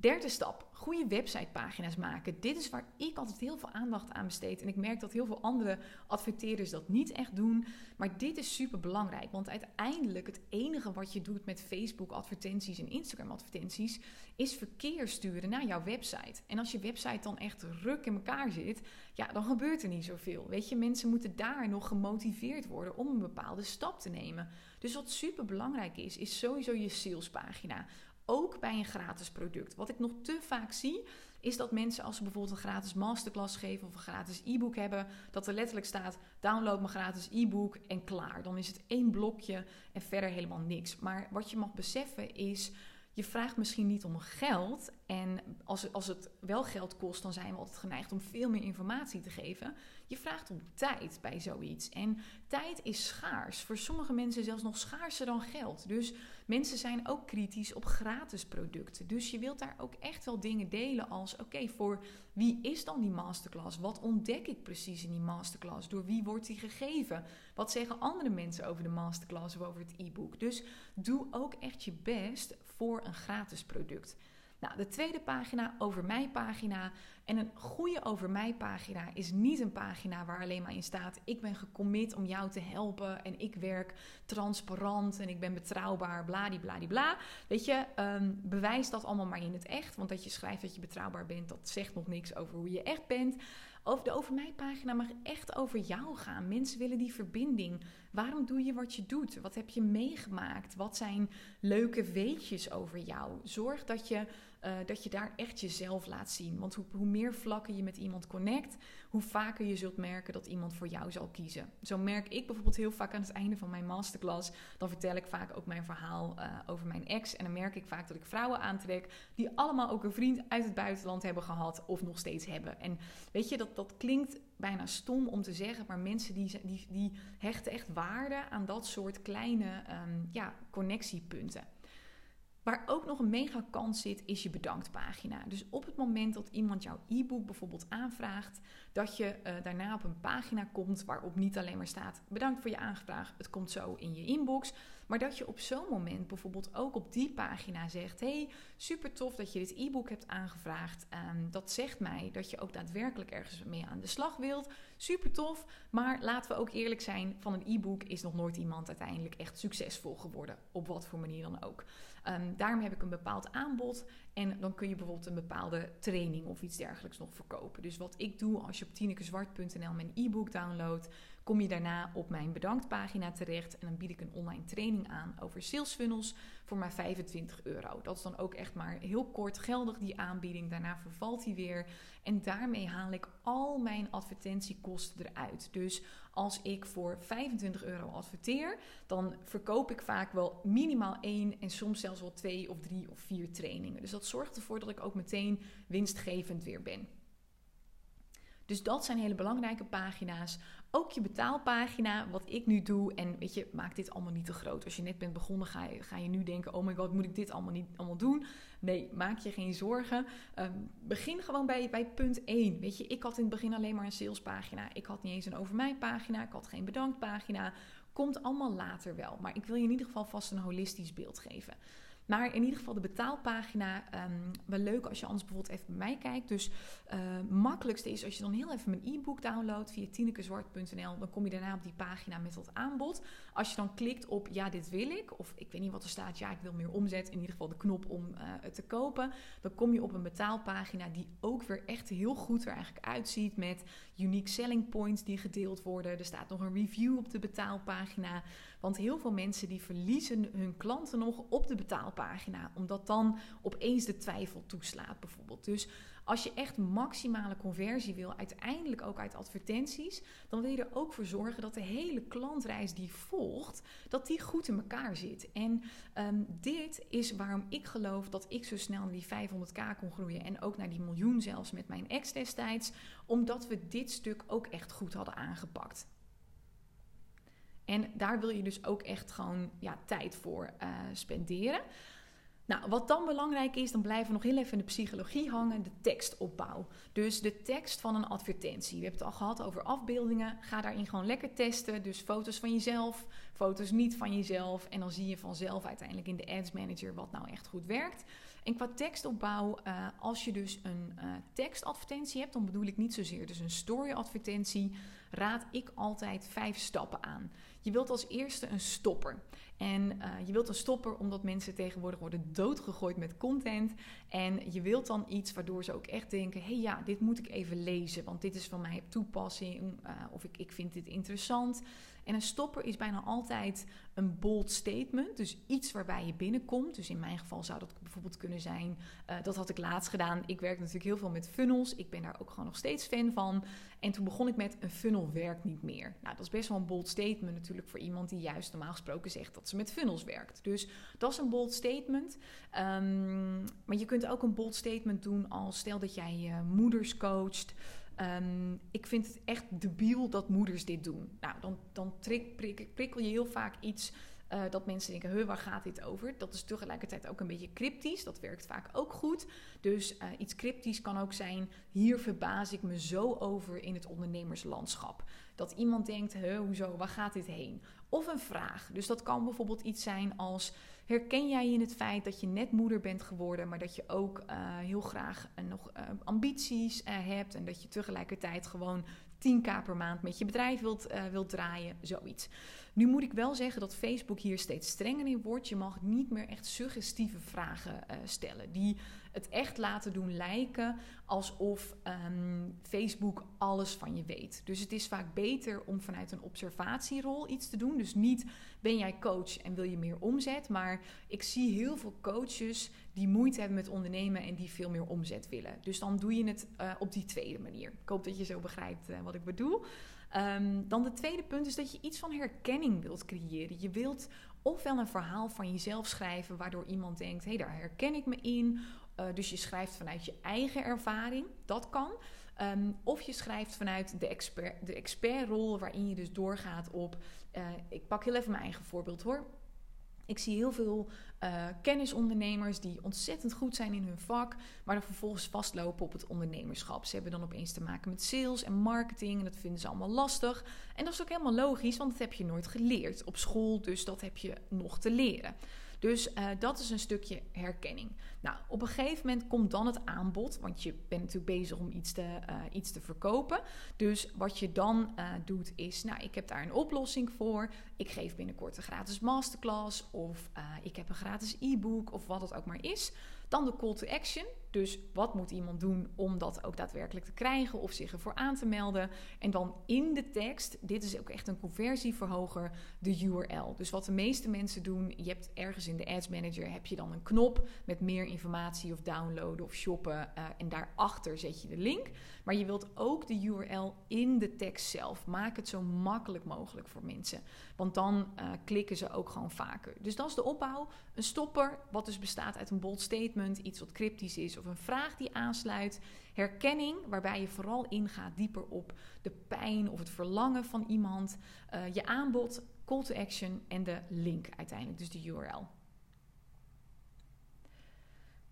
Derde stap, goede websitepagina's maken. Dit is waar ik altijd heel veel aandacht aan besteed. En ik merk dat heel veel andere adverteerders dat niet echt doen. Maar dit is super belangrijk. Want uiteindelijk het enige wat je doet met Facebook advertenties en Instagram advertenties... is verkeer sturen naar jouw website. En als je website dan echt ruk in elkaar zit... ja, dan gebeurt er niet zoveel. Weet je, mensen moeten daar nog gemotiveerd worden om een bepaalde stap te nemen. Dus wat super belangrijk is, is sowieso je salespagina ook bij een gratis product. Wat ik nog te vaak zie, is dat mensen als ze bijvoorbeeld een gratis masterclass geven of een gratis e-book hebben, dat er letterlijk staat: download mijn gratis e-book en klaar. Dan is het één blokje en verder helemaal niks. Maar wat je mag beseffen is je vraagt misschien niet om geld. En als, als het wel geld kost, dan zijn we altijd geneigd om veel meer informatie te geven. Je vraagt om tijd bij zoiets. En tijd is schaars. Voor sommige mensen zelfs nog schaarser dan geld. Dus mensen zijn ook kritisch op gratis producten. Dus je wilt daar ook echt wel dingen delen als: oké, voor wie is dan die masterclass? Wat ontdek ik precies in die masterclass? Door wie wordt die gegeven? Wat zeggen andere mensen over de masterclass of over het e-book? Dus doe ook echt je best voor een gratis product. Nou, de tweede pagina, over mij pagina. En een goede over mij pagina is niet een pagina waar alleen maar in staat: ik ben gecommit om jou te helpen en ik werk transparant en ik ben betrouwbaar, bladibladibla. Weet je, um, bewijs dat allemaal maar in het echt. Want dat je schrijft dat je betrouwbaar bent, dat zegt nog niks over hoe je echt bent. Over de Over Mij pagina mag echt over jou gaan. Mensen willen die verbinding. Waarom doe je wat je doet? Wat heb je meegemaakt? Wat zijn leuke weetjes over jou? Zorg dat je, uh, dat je daar echt jezelf laat zien. Want hoe, hoe meer vlakken je met iemand connect, hoe vaker je zult merken dat iemand voor jou zal kiezen. Zo merk ik bijvoorbeeld heel vaak aan het einde van mijn masterclass. Dan vertel ik vaak ook mijn verhaal uh, over mijn ex. En dan merk ik vaak dat ik vrouwen aantrek die allemaal ook een vriend uit het buitenland hebben gehad of nog steeds hebben. En weet je, dat, dat klinkt bijna stom om te zeggen, maar mensen die, die, die hechten echt waarde aan dat soort kleine um, ja, connectiepunten. Waar ook nog een mega kans zit, is je bedanktpagina. Dus op het moment dat iemand jouw e-book bijvoorbeeld aanvraagt, dat je uh, daarna op een pagina komt waarop niet alleen maar staat: bedankt voor je aangevraag, het komt zo in je inbox. Maar dat je op zo'n moment bijvoorbeeld ook op die pagina zegt: hey, super tof dat je dit e-book hebt aangevraagd. Um, dat zegt mij dat je ook daadwerkelijk ergens mee aan de slag wilt. Super tof. Maar laten we ook eerlijk zijn: van een e-book is nog nooit iemand uiteindelijk echt succesvol geworden. Op wat voor manier dan ook. Um, daarom heb ik een bepaald aanbod en dan kun je bijvoorbeeld een bepaalde training of iets dergelijks nog verkopen. Dus wat ik doe als je op tinekezwart.nl mijn e-book downloadt, kom je daarna op mijn bedanktpagina terecht en dan bied ik een online training aan over sales funnels voor maar 25 euro. Dat is dan ook echt maar heel kort geldig die aanbieding. Daarna vervalt die weer en daarmee haal ik al mijn advertentiekosten eruit. Dus als ik voor 25 euro adverteer, dan verkoop ik vaak wel minimaal één en soms zelfs wel twee of drie of vier trainingen. Dus dat zorgt ervoor dat ik ook meteen winstgevend weer ben. Dus dat zijn hele belangrijke pagina's. Ook je betaalpagina, wat ik nu doe. En weet je, maak dit allemaal niet te groot. Als je net bent begonnen, ga je, ga je nu denken: oh my god, moet ik dit allemaal niet allemaal doen? Nee, maak je geen zorgen. Um, begin gewoon bij, bij punt 1. Weet je, ik had in het begin alleen maar een salespagina. Ik had niet eens een over mij pagina. Ik had geen bedanktpagina. Komt allemaal later wel. Maar ik wil je in ieder geval vast een holistisch beeld geven. Maar in ieder geval de betaalpagina, um, wel leuk als je anders bijvoorbeeld even bij mij kijkt. Dus uh, makkelijkste is als je dan heel even mijn e-book downloadt via tinekezwart.nl. Dan kom je daarna op die pagina met dat aanbod. Als je dan klikt op ja, dit wil ik. Of ik weet niet wat er staat, ja, ik wil meer omzet. In ieder geval de knop om uh, het te kopen. Dan kom je op een betaalpagina die ook weer echt heel goed er eigenlijk uitziet. Met unique selling points die gedeeld worden. Er staat nog een review op de betaalpagina. Want heel veel mensen die verliezen hun klanten nog op de betaalpagina, omdat dan opeens de twijfel toeslaat bijvoorbeeld. Dus als je echt maximale conversie wil, uiteindelijk ook uit advertenties, dan wil je er ook voor zorgen dat de hele klantreis die volgt, dat die goed in elkaar zit. En um, dit is waarom ik geloof dat ik zo snel naar die 500k kon groeien en ook naar die miljoen zelfs met mijn ex destijds, omdat we dit stuk ook echt goed hadden aangepakt. En daar wil je dus ook echt gewoon ja, tijd voor uh, spenderen. Nou, wat dan belangrijk is, dan blijven we nog heel even in de psychologie hangen, de tekstopbouw. Dus de tekst van een advertentie. We hebben het al gehad over afbeeldingen. Ga daarin gewoon lekker testen. Dus foto's van jezelf, foto's niet van jezelf. En dan zie je vanzelf uiteindelijk in de Ads Manager wat nou echt goed werkt. En qua tekstopbouw, uh, als je dus een uh, tekstadvertentie hebt, dan bedoel ik niet zozeer dus een story-advertentie, raad ik altijd vijf stappen aan. Je wilt als eerste een stopper. En uh, je wilt een stopper omdat mensen tegenwoordig worden doodgegooid met content. En je wilt dan iets waardoor ze ook echt denken: hé hey, ja, dit moet ik even lezen, want dit is van mij toepassing. of ik, ik vind dit interessant. En een stopper is bijna altijd een bold statement. Dus iets waarbij je binnenkomt. Dus in mijn geval zou dat bijvoorbeeld kunnen zijn. Uh, dat had ik laatst gedaan. Ik werk natuurlijk heel veel met funnels. Ik ben daar ook gewoon nog steeds fan van. En toen begon ik met een funnel werkt niet meer. Nou, dat is best wel een bold statement natuurlijk voor iemand die juist normaal gesproken zegt dat ze met funnels werkt. Dus dat is een bold statement. Um, maar je kunt ook een bold statement doen als stel dat jij uh, moeders coacht. Um, ik vind het echt debiel dat moeders dit doen. Nou, dan, dan prikkel je heel vaak iets uh, dat mensen denken, huh, waar gaat dit over? Dat is tegelijkertijd ook een beetje cryptisch. Dat werkt vaak ook goed. Dus uh, iets cryptisch kan ook zijn, hier verbaas ik me zo over in het ondernemerslandschap. Dat iemand denkt, huh, hoezo, waar gaat dit heen? Of een vraag. Dus dat kan bijvoorbeeld iets zijn als, herken jij in het feit dat je net moeder bent geworden, maar dat je ook uh, heel graag uh, nog uh, ambities hebt en dat je tegelijkertijd gewoon 10k per maand met je bedrijf wilt, wilt draaien, zoiets. Nu moet ik wel zeggen dat Facebook hier steeds strenger in wordt. Je mag niet meer echt suggestieve vragen stellen die het echt laten doen lijken alsof um, Facebook alles van je weet. Dus het is vaak beter om vanuit een observatierol iets te doen. Dus niet ben jij coach en wil je meer omzet, maar ik zie heel veel coaches die moeite hebben met ondernemen en die veel meer omzet willen. Dus dan doe je het uh, op die tweede manier. Ik hoop dat je zo begrijpt uh, wat ik bedoel. Um, dan de tweede punt is dat je iets van herkenning wilt creëren. Je wilt ofwel een verhaal van jezelf schrijven, waardoor iemand denkt: hé, hey, daar herken ik me in. Uh, dus je schrijft vanuit je eigen ervaring, dat kan. Um, of je schrijft vanuit de, expert, de expertrol, waarin je dus doorgaat op. Uh, ik pak heel even mijn eigen voorbeeld hoor. Ik zie heel veel uh, kennisondernemers die ontzettend goed zijn in hun vak, maar dan vervolgens vastlopen op het ondernemerschap. Ze hebben dan opeens te maken met sales en marketing en dat vinden ze allemaal lastig. En dat is ook helemaal logisch, want dat heb je nooit geleerd op school, dus dat heb je nog te leren. Dus uh, dat is een stukje herkenning. Nou, op een gegeven moment komt dan het aanbod, want je bent natuurlijk bezig om iets te, uh, iets te verkopen. Dus wat je dan uh, doet is, nou, ik heb daar een oplossing voor. Ik geef binnenkort een gratis masterclass of ik heb een gratis e-book of wat het ook maar is. Dan de call to action. Dus wat moet iemand doen om dat ook daadwerkelijk te krijgen of zich ervoor aan te melden? En dan in de tekst, dit is ook echt een conversieverhoger, de URL. Dus wat de meeste mensen doen, je hebt ergens in de Ads Manager heb je dan een knop met meer informatie of downloaden of shoppen. Uh, en daarachter zet je de link. Maar je wilt ook de URL in de tekst zelf. Maak het zo makkelijk mogelijk voor mensen. Want dan uh, klikken ze ook gewoon vaker. Dus dat is de opbouw. Een stopper, wat dus bestaat uit een bold statement, iets wat cryptisch is of een vraag die aansluit. Herkenning, waarbij je vooral ingaat dieper op de pijn of het verlangen van iemand. Uh, je aanbod, call to action en de link uiteindelijk, dus de URL.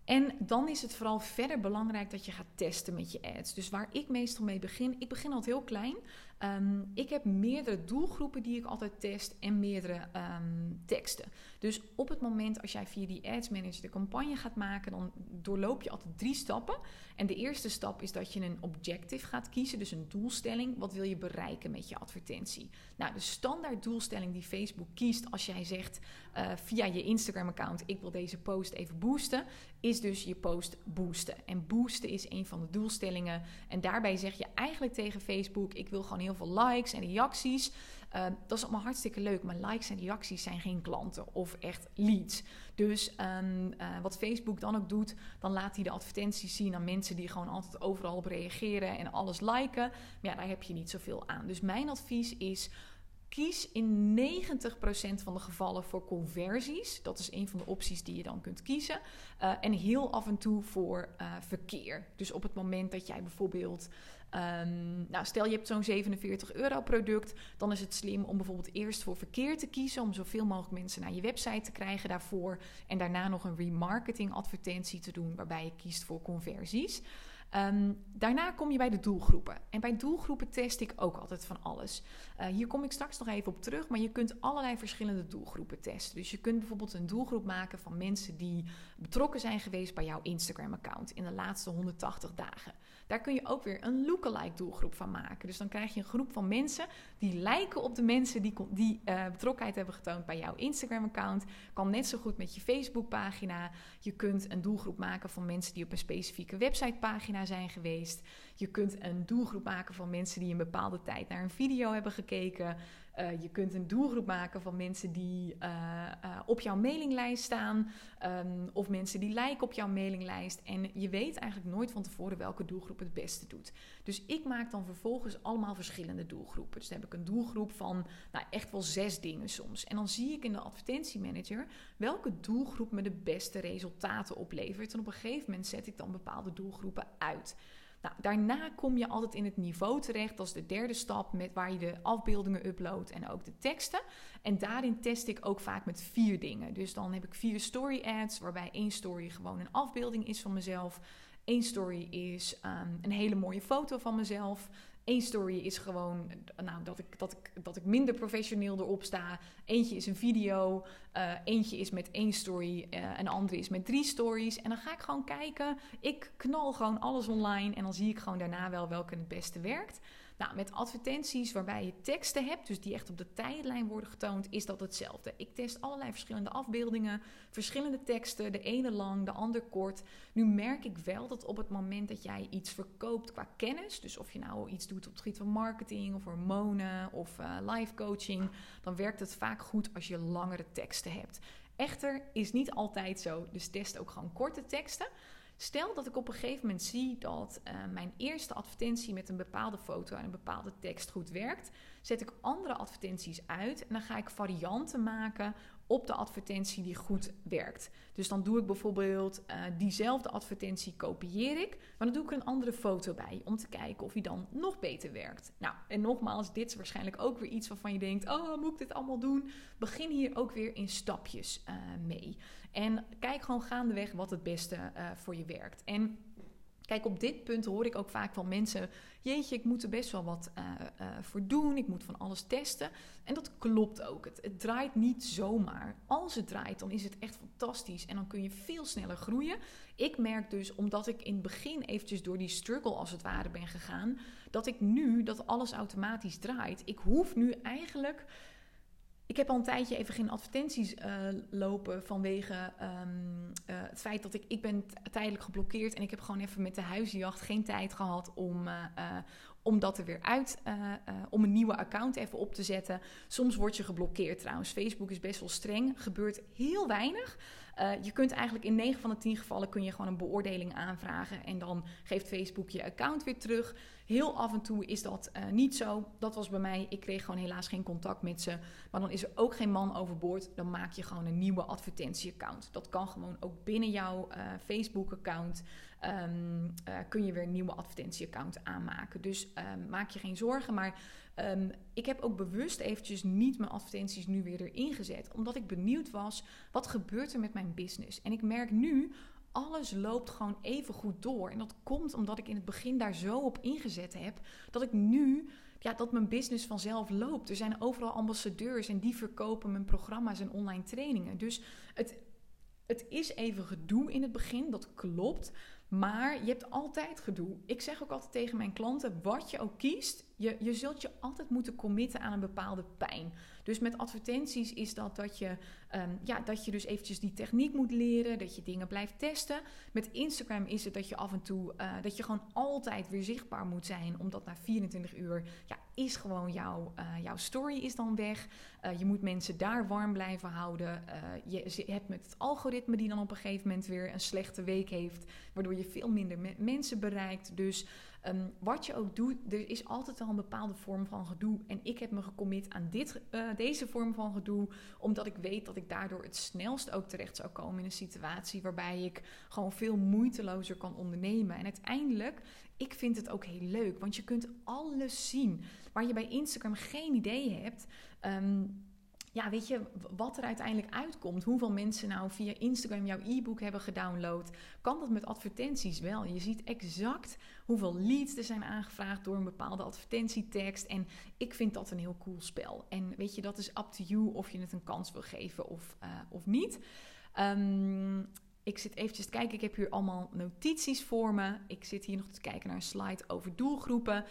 En dan is het vooral verder belangrijk dat je gaat testen met je ads. Dus waar ik meestal mee begin, ik begin altijd heel klein. Um, ik heb meerdere doelgroepen die ik altijd test en meerdere um, teksten. Dus op het moment als jij via die Ads Manager de campagne gaat maken, dan doorloop je altijd drie stappen. En de eerste stap is dat je een objective gaat kiezen, dus een doelstelling. Wat wil je bereiken met je advertentie? Nou, de standaard doelstelling die Facebook kiest als jij zegt uh, via je Instagram-account: ik wil deze post even boosten, is dus je post boosten. En boosten is een van de doelstellingen. En daarbij zeg je eigenlijk tegen Facebook: ik wil gewoon heel veel likes en reacties. Uh, dat is allemaal hartstikke leuk, maar likes en reacties zijn geen klanten of echt leads. Dus um, uh, wat Facebook dan ook doet, dan laat hij de advertenties zien aan mensen die gewoon altijd overal op reageren en alles liken. Maar ja, daar heb je niet zoveel aan. Dus mijn advies is Kies in 90% van de gevallen voor conversies. Dat is een van de opties die je dan kunt kiezen. Uh, en heel af en toe voor uh, verkeer. Dus op het moment dat jij bijvoorbeeld. Um, nou, stel je hebt zo'n 47 euro product. Dan is het slim om bijvoorbeeld eerst voor verkeer te kiezen. Om zoveel mogelijk mensen naar je website te krijgen daarvoor. En daarna nog een remarketing advertentie te doen. Waarbij je kiest voor conversies. Um, daarna kom je bij de doelgroepen. En bij doelgroepen test ik ook altijd van alles. Uh, hier kom ik straks nog even op terug, maar je kunt allerlei verschillende doelgroepen testen. Dus je kunt bijvoorbeeld een doelgroep maken van mensen die betrokken zijn geweest bij jouw Instagram-account in de laatste 180 dagen. Daar kun je ook weer een lookalike doelgroep van maken. Dus dan krijg je een groep van mensen die lijken op de mensen die, die uh, betrokkenheid hebben getoond bij jouw Instagram-account. Kan net zo goed met je Facebook-pagina. Je kunt een doelgroep maken van mensen die op een specifieke website-pagina zijn geweest. Je kunt een doelgroep maken van mensen die een bepaalde tijd naar een video hebben gekeken. Uh, je kunt een doelgroep maken van mensen die uh, uh, op jouw mailinglijst staan. Um, of mensen die lijken op jouw mailinglijst. En je weet eigenlijk nooit van tevoren welke doelgroep het beste doet. Dus ik maak dan vervolgens allemaal verschillende doelgroepen. Dus dan heb ik een doelgroep van nou, echt wel zes dingen soms. En dan zie ik in de advertentiemanager welke doelgroep me de beste resultaten oplevert. En op een gegeven moment zet ik dan bepaalde doelgroepen uit. Nou, daarna kom je altijd in het niveau terecht. Dat is de derde stap met waar je de afbeeldingen uploadt en ook de teksten. En daarin test ik ook vaak met vier dingen. Dus dan heb ik vier story ads, waarbij één story gewoon een afbeelding is van mezelf. Eén story is um, een hele mooie foto van mezelf. Eén story is gewoon nou, dat, ik, dat, ik, dat ik minder professioneel erop sta. Eentje is een video. Uh, eentje is met één story. Uh, en de andere is met drie stories. En dan ga ik gewoon kijken. Ik knal gewoon alles online. En dan zie ik gewoon daarna wel welke het beste werkt. Nou, met advertenties waarbij je teksten hebt, dus die echt op de tijdlijn worden getoond, is dat hetzelfde. Ik test allerlei verschillende afbeeldingen, verschillende teksten, de ene lang, de ander kort. Nu merk ik wel dat op het moment dat jij iets verkoopt qua kennis, dus of je nou iets doet op het gebied van marketing of hormonen of uh, life coaching, dan werkt het vaak goed als je langere teksten hebt. Echter is niet altijd zo, dus test ook gewoon korte teksten. Stel dat ik op een gegeven moment zie dat uh, mijn eerste advertentie met een bepaalde foto en een bepaalde tekst goed werkt, zet ik andere advertenties uit en dan ga ik varianten maken op de advertentie die goed werkt. Dus dan doe ik bijvoorbeeld uh, diezelfde advertentie kopieer ik, maar dan doe ik een andere foto bij om te kijken of die dan nog beter werkt. Nou, en nogmaals, dit is waarschijnlijk ook weer iets waarvan je denkt: oh, moet ik dit allemaal doen? Begin hier ook weer in stapjes uh, mee. En kijk gewoon gaandeweg wat het beste uh, voor je werkt. En Kijk, op dit punt hoor ik ook vaak van mensen: Jeetje, ik moet er best wel wat uh, uh, voor doen. Ik moet van alles testen. En dat klopt ook. Het, het, draait niet zomaar. Als het draait, dan is het echt fantastisch. En dan kun je veel sneller groeien. Ik merk dus, omdat ik in het begin eventjes door die struggle als het ware ben gegaan, dat ik nu dat alles automatisch draait. Ik hoef nu eigenlijk ik heb al een tijdje even geen advertenties uh, lopen vanwege um, uh, het feit dat ik, ik ben tijdelijk geblokkeerd en ik heb gewoon even met de huizenjacht geen tijd gehad om, uh, om dat er weer uit, om een nieuwe account even op te zetten. Soms word je geblokkeerd trouwens. Facebook is best wel streng, gebeurt heel weinig. Uh, je kunt eigenlijk in 9 van de 10 gevallen kun je gewoon een beoordeling aanvragen en dan geeft Facebook je account weer terug. Heel af en toe is dat uh, niet zo. Dat was bij mij. Ik kreeg gewoon helaas geen contact met ze. Maar dan is er ook geen man overboord. Dan maak je gewoon een nieuwe advertentieaccount. Dat kan gewoon ook binnen jouw uh, Facebook-account. Um, kun je weer een nieuwe advertentieaccount aanmaken. Dus um, maak je geen zorgen. Maar um, ik heb ook bewust eventjes niet mijn advertenties nu weer erin gezet. Omdat ik benieuwd was, wat gebeurt er met mijn business? En ik merk nu, alles loopt gewoon even goed door. En dat komt omdat ik in het begin daar zo op ingezet heb, dat ik nu ja, dat mijn business vanzelf loopt. Er zijn overal ambassadeurs en die verkopen mijn programma's en online trainingen. Dus het, het is even gedoe in het begin, dat klopt. Maar je hebt altijd gedoe. Ik zeg ook altijd tegen mijn klanten: wat je ook kiest, je, je zult je altijd moeten committen aan een bepaalde pijn. Dus met advertenties is dat dat je, ehm, ja, dat je dus eventjes die techniek moet leren, dat je dingen blijft testen. Met Instagram is het dat je af en toe, uh, dat je gewoon altijd weer zichtbaar moet zijn, omdat na 24 uur ja, is gewoon jouw, uh, jouw story is dan weg. Uh, je moet mensen daar warm blijven houden. je hebt met het algoritme die dan op een gegeven moment weer een slechte week heeft, waardoor je veel minder mensen bereikt. Dus Um, wat je ook doet, er is altijd wel een bepaalde vorm van gedoe. En ik heb me gecommit aan dit, uh, deze vorm van gedoe, omdat ik weet dat ik daardoor het snelst ook terecht zou komen in een situatie waarbij ik gewoon veel moeitelozer kan ondernemen. En uiteindelijk, ik vind het ook heel leuk, want je kunt alles zien waar je bij Instagram geen idee hebt. Um, ja, weet je, wat er uiteindelijk uitkomt, hoeveel mensen nou via Instagram jouw e-book hebben gedownload, kan dat met advertenties wel. Je ziet exact hoeveel leads er zijn aangevraagd door een bepaalde advertentietekst. En ik vind dat een heel cool spel. En weet je, dat is up to you of je het een kans wil geven of, uh, of niet. Um, ik zit eventjes te kijken. Ik heb hier allemaal notities voor me. Ik zit hier nog te kijken naar een slide over doelgroepen.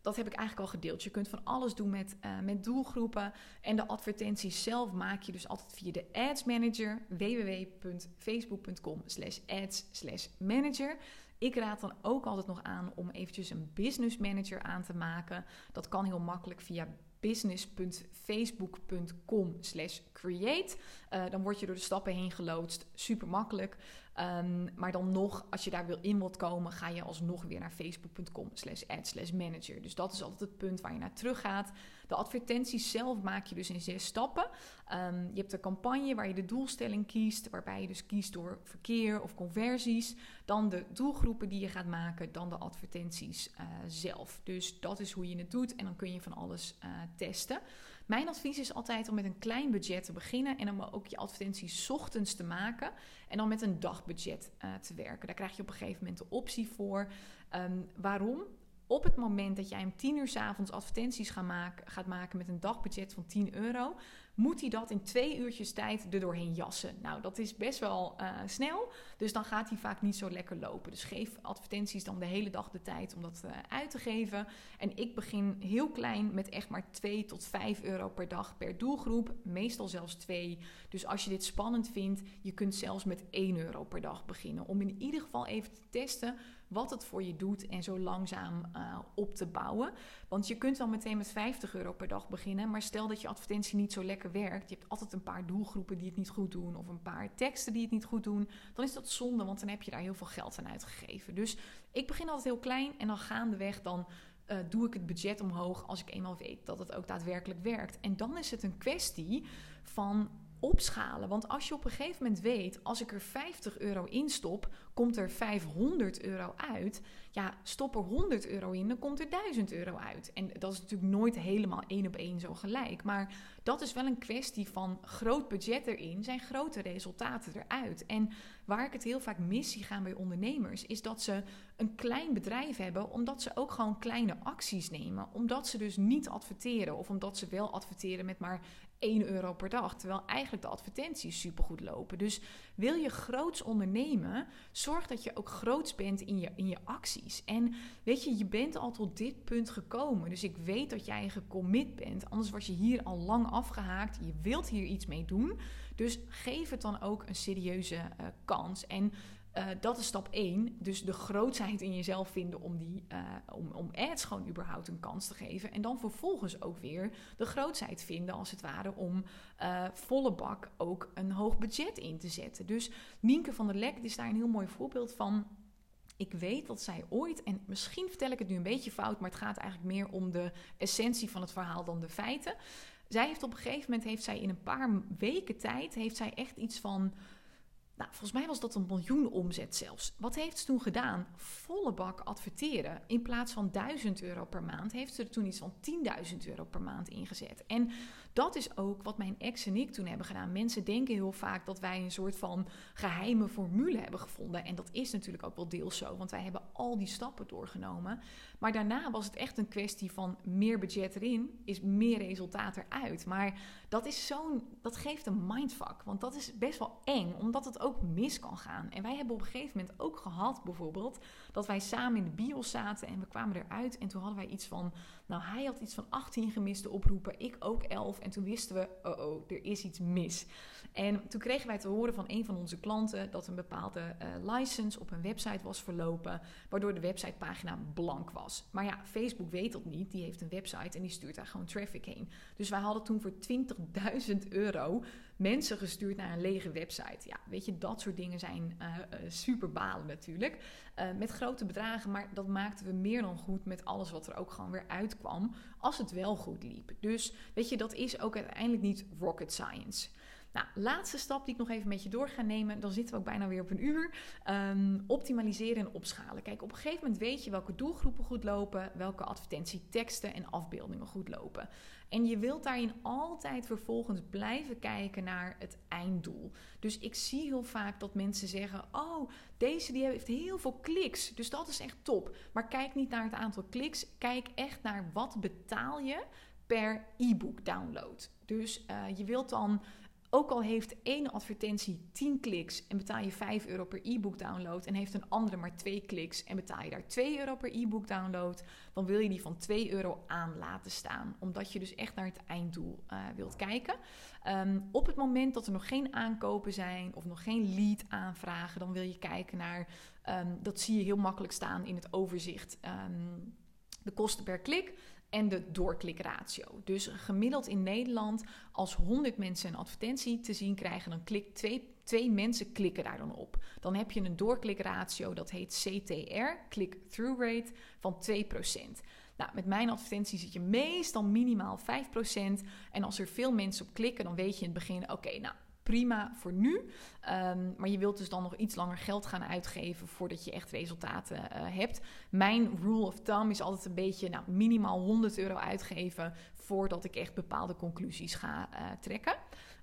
Dat heb ik eigenlijk al gedeeld. Je kunt van alles doen met, uh, met doelgroepen. En de advertenties zelf maak je dus altijd via de Ads Manager. www.facebook.com slash ads slash manager. Ik raad dan ook altijd nog aan om eventjes een business manager aan te maken. Dat kan heel makkelijk via business.facebook.com slash create. Uh, dan word je door de stappen heen geloodst. Super makkelijk. Um, maar dan nog, als je daar wil in wilt komen, ga je alsnog weer naar facebook.com slash ad slash manager. Dus dat is altijd het punt waar je naar terug gaat. De advertenties zelf maak je dus in zes stappen. Um, je hebt de campagne waar je de doelstelling kiest, waarbij je dus kiest door verkeer of conversies. Dan de doelgroepen die je gaat maken, dan de advertenties uh, zelf. Dus dat is hoe je het doet en dan kun je van alles uh, testen. Mijn advies is altijd om met een klein budget te beginnen en om ook je advertenties ochtends te maken en dan met een dagbudget uh, te werken. Daar krijg je op een gegeven moment de optie voor. Um, waarom? Op het moment dat jij om 10 uur s avonds advertenties maken, gaat maken met een dagbudget van 10 euro, moet hij dat in twee uurtjes tijd er doorheen jassen. Nou, dat is best wel uh, snel, dus dan gaat hij vaak niet zo lekker lopen. Dus geef advertenties dan de hele dag de tijd om dat uh, uit te geven. En ik begin heel klein met echt maar 2 tot 5 euro per dag per doelgroep, meestal zelfs 2. Dus als je dit spannend vindt, je kunt zelfs met 1 euro per dag beginnen. Om in ieder geval even te testen wat het voor je doet en zo langzaam uh, op te bouwen. Want je kunt wel meteen met 50 euro per dag beginnen, maar stel dat je advertentie niet zo lekker werkt, je hebt altijd een paar doelgroepen die het niet goed doen of een paar teksten die het niet goed doen, dan is dat zonde, want dan heb je daar heel veel geld aan uitgegeven. Dus ik begin altijd heel klein en dan gaandeweg dan uh, doe ik het budget omhoog als ik eenmaal weet dat het ook daadwerkelijk werkt. En dan is het een kwestie van opschalen. Want als je op een gegeven moment weet, als ik er 50 euro in stop, komt er 500 euro uit. Ja, stop er 100 euro in, dan komt er 1000 euro uit. En dat is natuurlijk nooit helemaal één op één zo gelijk. Maar dat is wel een kwestie van groot budget erin, zijn grote resultaten eruit. En waar ik het heel vaak mis zie gaan bij ondernemers, is dat ze een klein bedrijf hebben, omdat ze ook gewoon kleine acties nemen. Omdat ze dus niet adverteren, of omdat ze wel adverteren met maar 1 euro per dag. Terwijl eigenlijk de advertenties supergoed lopen. Dus wil je groots ondernemen, zorg dat je ook groots bent in je, in je acties. En weet je, je bent al tot dit punt gekomen. Dus ik weet dat jij gecommit bent. Anders was je hier al lang afgehaakt. Je wilt hier iets mee doen. Dus geef het dan ook een serieuze uh, kans. En uh, dat is stap 1. Dus de grootheid in jezelf vinden om, die, uh, om, om ads gewoon überhaupt een kans te geven. En dan vervolgens ook weer de grootheid vinden, als het ware, om uh, volle bak ook een hoog budget in te zetten. Dus Nienke van der Lek is daar een heel mooi voorbeeld van. Ik weet dat zij ooit, en misschien vertel ik het nu een beetje fout, maar het gaat eigenlijk meer om de essentie van het verhaal dan de feiten. Zij heeft op een gegeven moment, heeft zij in een paar weken tijd, heeft zij echt iets van nou, volgens mij was dat een miljoen omzet zelfs. Wat heeft ze toen gedaan? Volle bak adverteren. In plaats van 1000 euro per maand heeft ze er toen iets van 10.000 euro per maand ingezet. En dat is ook wat mijn ex en ik toen hebben gedaan. Mensen denken heel vaak dat wij een soort van geheime formule hebben gevonden. En dat is natuurlijk ook wel deels zo, want wij hebben al die stappen doorgenomen. Maar daarna was het echt een kwestie van meer budget erin, is meer resultaat eruit. Maar dat is zo'n, dat geeft een mindfuck. Want dat is best wel eng, omdat het ook mis kan gaan. En wij hebben op een gegeven moment ook gehad, bijvoorbeeld, dat wij samen in de bios zaten en we kwamen eruit. En toen hadden wij iets van, nou, hij had iets van 18 gemiste oproepen, ik ook 11. En toen wisten we, oh oh, er is iets mis. En toen kregen wij te horen van een van onze klanten dat een bepaalde uh, license op een website was verlopen, waardoor de websitepagina blank was. Maar ja, Facebook weet dat niet. Die heeft een website en die stuurt daar gewoon traffic heen. Dus wij hadden toen voor 20.000 euro mensen gestuurd naar een lege website. Ja, weet je, dat soort dingen zijn uh, super balen natuurlijk. met grote bedragen, maar dat maakten we meer dan goed met alles wat er ook gewoon weer uitkwam, als het wel goed liep. Dus weet je, dat is ook uiteindelijk niet rocket science. Nou, laatste stap die ik nog even met je door ga nemen. Dan zitten we ook bijna weer op een uur. Um, optimaliseren en opschalen. Kijk, op een gegeven moment weet je welke doelgroepen goed lopen, welke advertentieteksten en afbeeldingen goed lopen. En je wilt daarin altijd vervolgens blijven kijken naar het einddoel. Dus ik zie heel vaak dat mensen zeggen: Oh, deze die heeft heel veel kliks. Dus dat is echt top. Maar kijk niet naar het aantal kliks. Kijk echt naar wat betaal je per e-book download. Dus uh, je wilt dan ook al heeft één advertentie 10 kliks en betaal je 5 euro per e-book download en heeft een andere maar 2 kliks en betaal je daar 2 euro per e-book download, dan wil je die van 2 euro aan laten staan. Omdat je dus echt naar het einddoel uh, wilt kijken. Um, op het moment dat er nog geen aankopen zijn of nog geen lead aanvragen, dan wil je kijken naar, um, dat zie je heel makkelijk staan in het overzicht, um, de kosten per klik en de doorklikratio. Dus gemiddeld in Nederland, als 100 mensen een advertentie te zien krijgen, dan klikt twee, twee mensen klikken daar dan op. Dan heb je een doorklikratio, dat heet CTR, click-through rate, van 2%. Nou, met mijn advertentie zit je meestal minimaal 5%. En als er veel mensen op klikken, dan weet je in het begin: oké, nou, prima voor nu. Um, maar je wilt dus dan nog iets langer geld gaan uitgeven voordat je echt resultaten uh, hebt. Mijn rule of thumb is altijd een beetje nou, minimaal 100 euro uitgeven voordat ik echt bepaalde conclusies ga uh, trekken.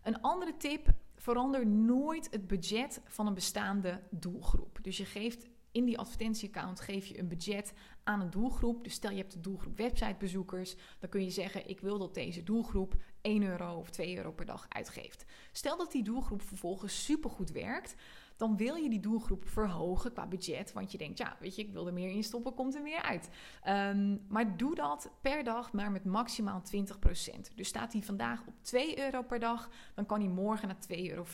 Een andere tip. Verander nooit het budget van een bestaande doelgroep. Dus je geeft in die advertentieaccount geef je een budget aan een doelgroep. Dus stel je hebt de doelgroep websitebezoekers, dan kun je zeggen: ik wil dat deze doelgroep 1 euro of 2 euro per dag uitgeeft. Stel dat die doelgroep vervolgens supergoed werkt, dan wil je die doelgroep verhogen qua budget. Want je denkt, ja, weet je, ik wil er meer in stoppen, komt er meer uit. Um, maar doe dat per dag maar met maximaal 20%. Dus staat hij vandaag op 2 euro per dag, dan kan hij morgen naar 2,40 euro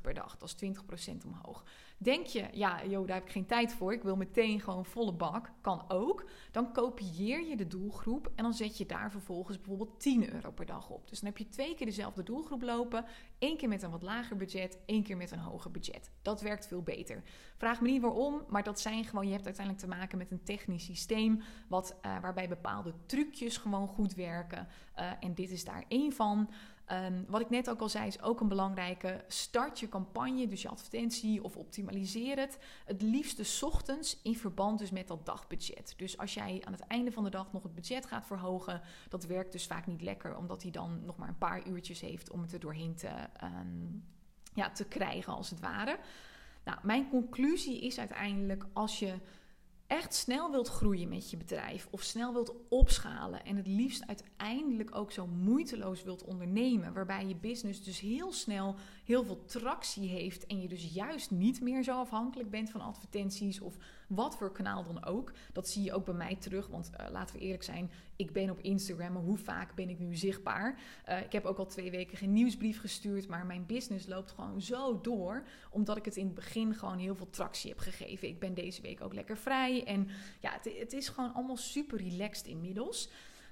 per dag. Dat is 20% omhoog. Denk je, ja, joh, daar heb ik geen tijd voor. Ik wil meteen gewoon volle bak. Kan ook. Dan kopieer je de doelgroep en dan zet je daar vervolgens bijvoorbeeld 10 euro per dag op. Dus dan heb je twee keer dezelfde doelgroep lopen. Eén keer met een wat lager budget, één keer met een hoger budget. Dat werkt veel beter. Vraag me niet waarom, maar dat zijn gewoon, je hebt uiteindelijk te maken met een technisch systeem wat, uh, waarbij bepaalde trucjes gewoon goed werken. Uh, en dit is daar één van. Um, wat ik net ook al zei, is ook een belangrijke. Start je campagne, dus je advertentie of optimaliseer het. Het liefste ochtends in verband dus met dat dagbudget. Dus als jij aan het einde van de dag nog het budget gaat verhogen, dat werkt dus vaak niet lekker, omdat hij dan nog maar een paar uurtjes heeft om het er doorheen te, um, ja, te krijgen, als het ware. Nou, mijn conclusie is uiteindelijk als je echt snel wilt groeien met je bedrijf of snel wilt opschalen en het liefst uiteindelijk ook zo moeiteloos wilt ondernemen, waarbij je business dus heel snel heel veel tractie heeft en je dus juist niet meer zo afhankelijk bent van advertenties of wat voor kanaal dan ook. Dat zie je ook bij mij terug, want uh, laten we eerlijk zijn, ik ben op Instagram, maar hoe vaak ben ik nu zichtbaar? Uh, ik heb ook al twee weken geen nieuwsbrief gestuurd, maar mijn business loopt gewoon zo door, omdat ik het in het begin gewoon heel veel tractie heb gegeven. Ik ben deze week ook lekker vrij en ja, het, het is gewoon allemaal super relaxed inmiddels.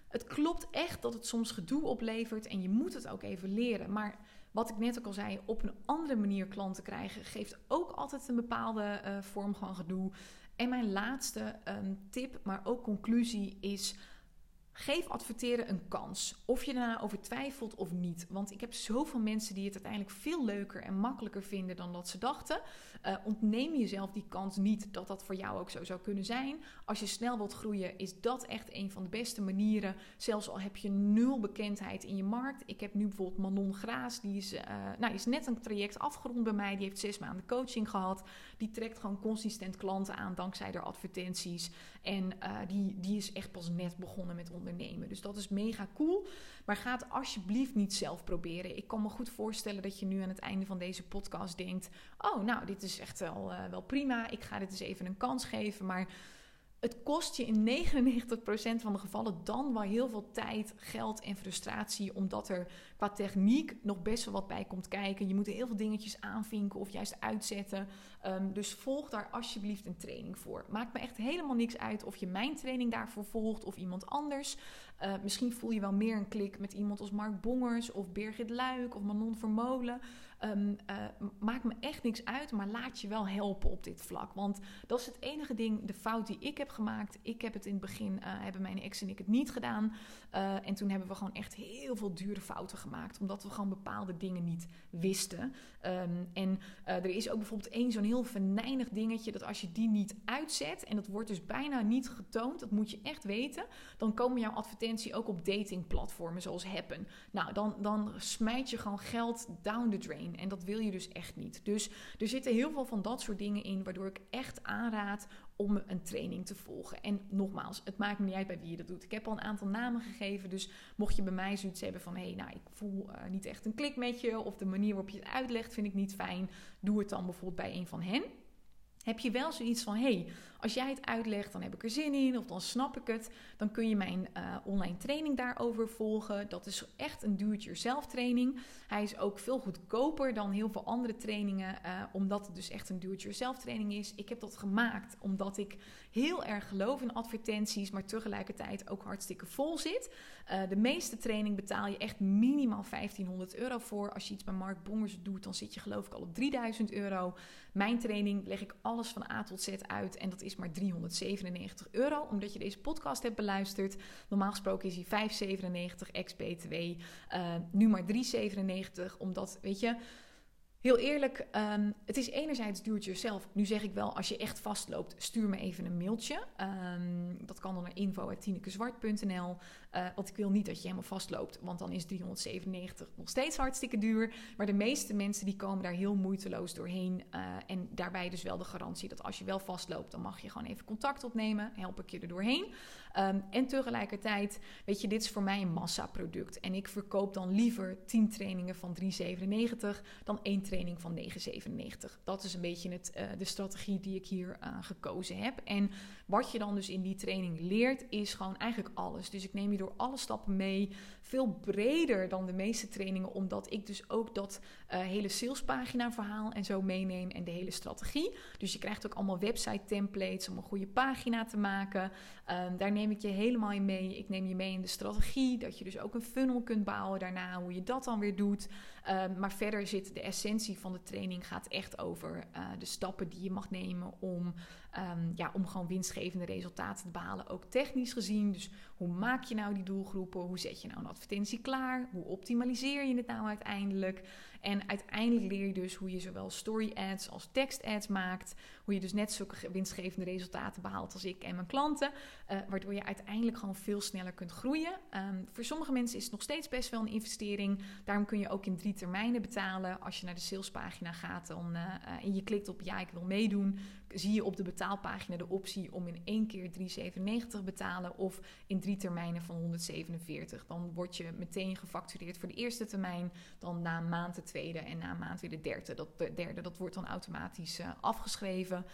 Het klopt echt dat het soms gedoe oplevert en je moet het ook even leren, maar wat ik net ook al zei, op een andere manier klanten krijgen, geeft ook altijd een bepaalde uh, vorm van gedoe. En mijn laatste um, tip, maar ook conclusie is Geef adverteren een kans. Of je daarna over twijfelt of niet. Want ik heb zoveel mensen die het uiteindelijk veel leuker en makkelijker vinden dan dat ze dachten. Uh, ontneem jezelf die kans niet dat dat voor jou ook zo zou kunnen zijn. Als je snel wilt groeien, is dat echt een van de beste manieren. Zelfs al heb je nul bekendheid in je markt. Ik heb nu bijvoorbeeld Manon Graas, die is, uh, nou, is net een traject afgerond bij mij. Die heeft zes maanden coaching gehad. Die trekt gewoon consistent klanten aan dankzij haar advertenties. En uh, die, die is echt pas net begonnen met ondernemen. Dus dat is mega cool. Maar ga het alsjeblieft niet zelf proberen. Ik kan me goed voorstellen dat je nu aan het einde van deze podcast denkt: Oh, nou, dit is echt wel, uh, wel prima. Ik ga dit eens even een kans geven. Maar het kost je in 99% van de gevallen dan wel heel veel tijd, geld en frustratie, omdat er qua techniek nog best wel wat bij komt kijken. Je moet heel veel dingetjes aanvinken of juist uitzetten. Ehm, dus volg daar alsjeblieft een training voor. Maakt me echt helemaal niks uit of je mijn training daarvoor volgt of iemand anders. Uh, misschien voel je wel meer een klik met iemand als Mark Bongers of Birgit Luik of Manon Vermolen. Um, maakt me echt niks uit, maar laat je wel helpen op dit vlak. Want dat is het enige ding, de fout die ik heb gemaakt. Ik heb het in het begin, uh, hebben mijn ex en ik het niet gedaan. Uh, en toen hebben we gewoon echt heel veel dure fouten gemaakt. Omdat we gewoon bepaalde dingen niet wisten. Um, en er is ook bijvoorbeeld één zo'n heel venijnig dingetje. Dat als je die niet uitzet, en dat wordt dus bijna niet getoond. Dat moet je echt weten. Dan komen jouw advertentie ook op datingplatformen zoals Happen. Nou, dan, dan smijt je gewoon geld down the drain. En dat wil je dus echt niet. Dus er zitten heel veel van dat soort dingen in, waardoor ik echt aanraad om een training te volgen. En nogmaals, het maakt me niet uit bij wie je dat doet. Ik heb al een aantal namen gegeven, dus mocht je bij mij zoiets hebben van... hé, hey, nou, ik voel uh, niet echt een klik met je... of de manier waarop je het uitlegt vind ik niet fijn... doe het dan bijvoorbeeld bij een van hen. Heb je wel zoiets van, hé, hey, als jij het uitlegt, dan heb ik er zin in of dan snap ik het. Dan kun je mijn uh, online training daarover volgen. Dat is echt een do-it-yourself training. Hij is ook veel goedkoper dan heel veel andere trainingen, uh, omdat het dus echt een do-it-yourself training is. Ik heb dat gemaakt omdat ik heel erg geloof in advertenties, maar tegelijkertijd ook hartstikke vol zit. Uh, de meeste training betaal je echt minimaal 1500 euro voor. Als je iets bij Mark Bongers doet, dan zit je geloof ik al op 3000 euro. Mijn training leg ik alles van A tot Z uit en dat is maar 397 euro, omdat je deze podcast hebt beluisterd. Normaal gesproken is hij 597 ex-BTW, uh, nu maar 397, omdat, weet je... Heel eerlijk, um, het is enerzijds duurt jezelf. Nu zeg ik wel, als je echt vastloopt, stuur me even een mailtje. Um, dat kan dan naar info.tinekezwart.nl. Uh, want ik wil niet dat je helemaal vastloopt, want dan is 397 nog steeds hartstikke duur. Maar de meeste mensen die komen daar heel moeiteloos doorheen. Uh, en daarbij dus wel de garantie dat als je wel vastloopt, dan mag je gewoon even contact opnemen. Help ik je er doorheen. Um, en tegelijkertijd, weet je, dit is voor mij een massaproduct. En ik verkoop dan liever 10 trainingen van 397 dan één training van 997. Dat is een beetje het, uh, de strategie die ik hier gekozen heb. En wat je dan dus in die training leert, is gewoon eigenlijk alles. Dus ik neem je door alle stappen mee. Veel breder dan de meeste trainingen, omdat ik dus ook dat uh, hele salespagina verhaal en zo meeneem en de hele strategie. Dus je krijgt ook allemaal website templates om een goede pagina te maken. Um, daar neem ik je helemaal in mee. Ik neem je mee in de strategie, dat je dus ook een funnel kunt bouwen daarna, hoe je dat dan weer doet. Um, maar verder zit de essentie van de training gaat echt over uh, de stappen die je mag nemen om, um, ja, om gewoon winstgevende resultaten te behalen. Ook technisch gezien. Dus hoe maak je nou die doelgroepen? Hoe zet je nou een advertentie klaar? Hoe optimaliseer je het nou uiteindelijk? En uiteindelijk leer je dus hoe je zowel story ads als tekst ads maakt. Hoe je dus net zulke winstgevende resultaten behaalt als ik en mijn klanten. Uh, waardoor je uiteindelijk gewoon veel sneller kunt groeien. Um, voor sommige mensen is het nog steeds best wel een investering. Daarom kun je ook in drie termijnen betalen. Als je naar de salespagina gaat uh, uh, en je klikt op ja, ik wil meedoen. Zie je op de betaalpagina de optie om in één keer 3,97 betalen of in drie termijnen van 147. Dan word je meteen gefactureerd voor de eerste termijn, dan na maand de tweede en na een maand weer de derde. Dat, de derde, dat wordt dan automatisch uh, afgeschreven.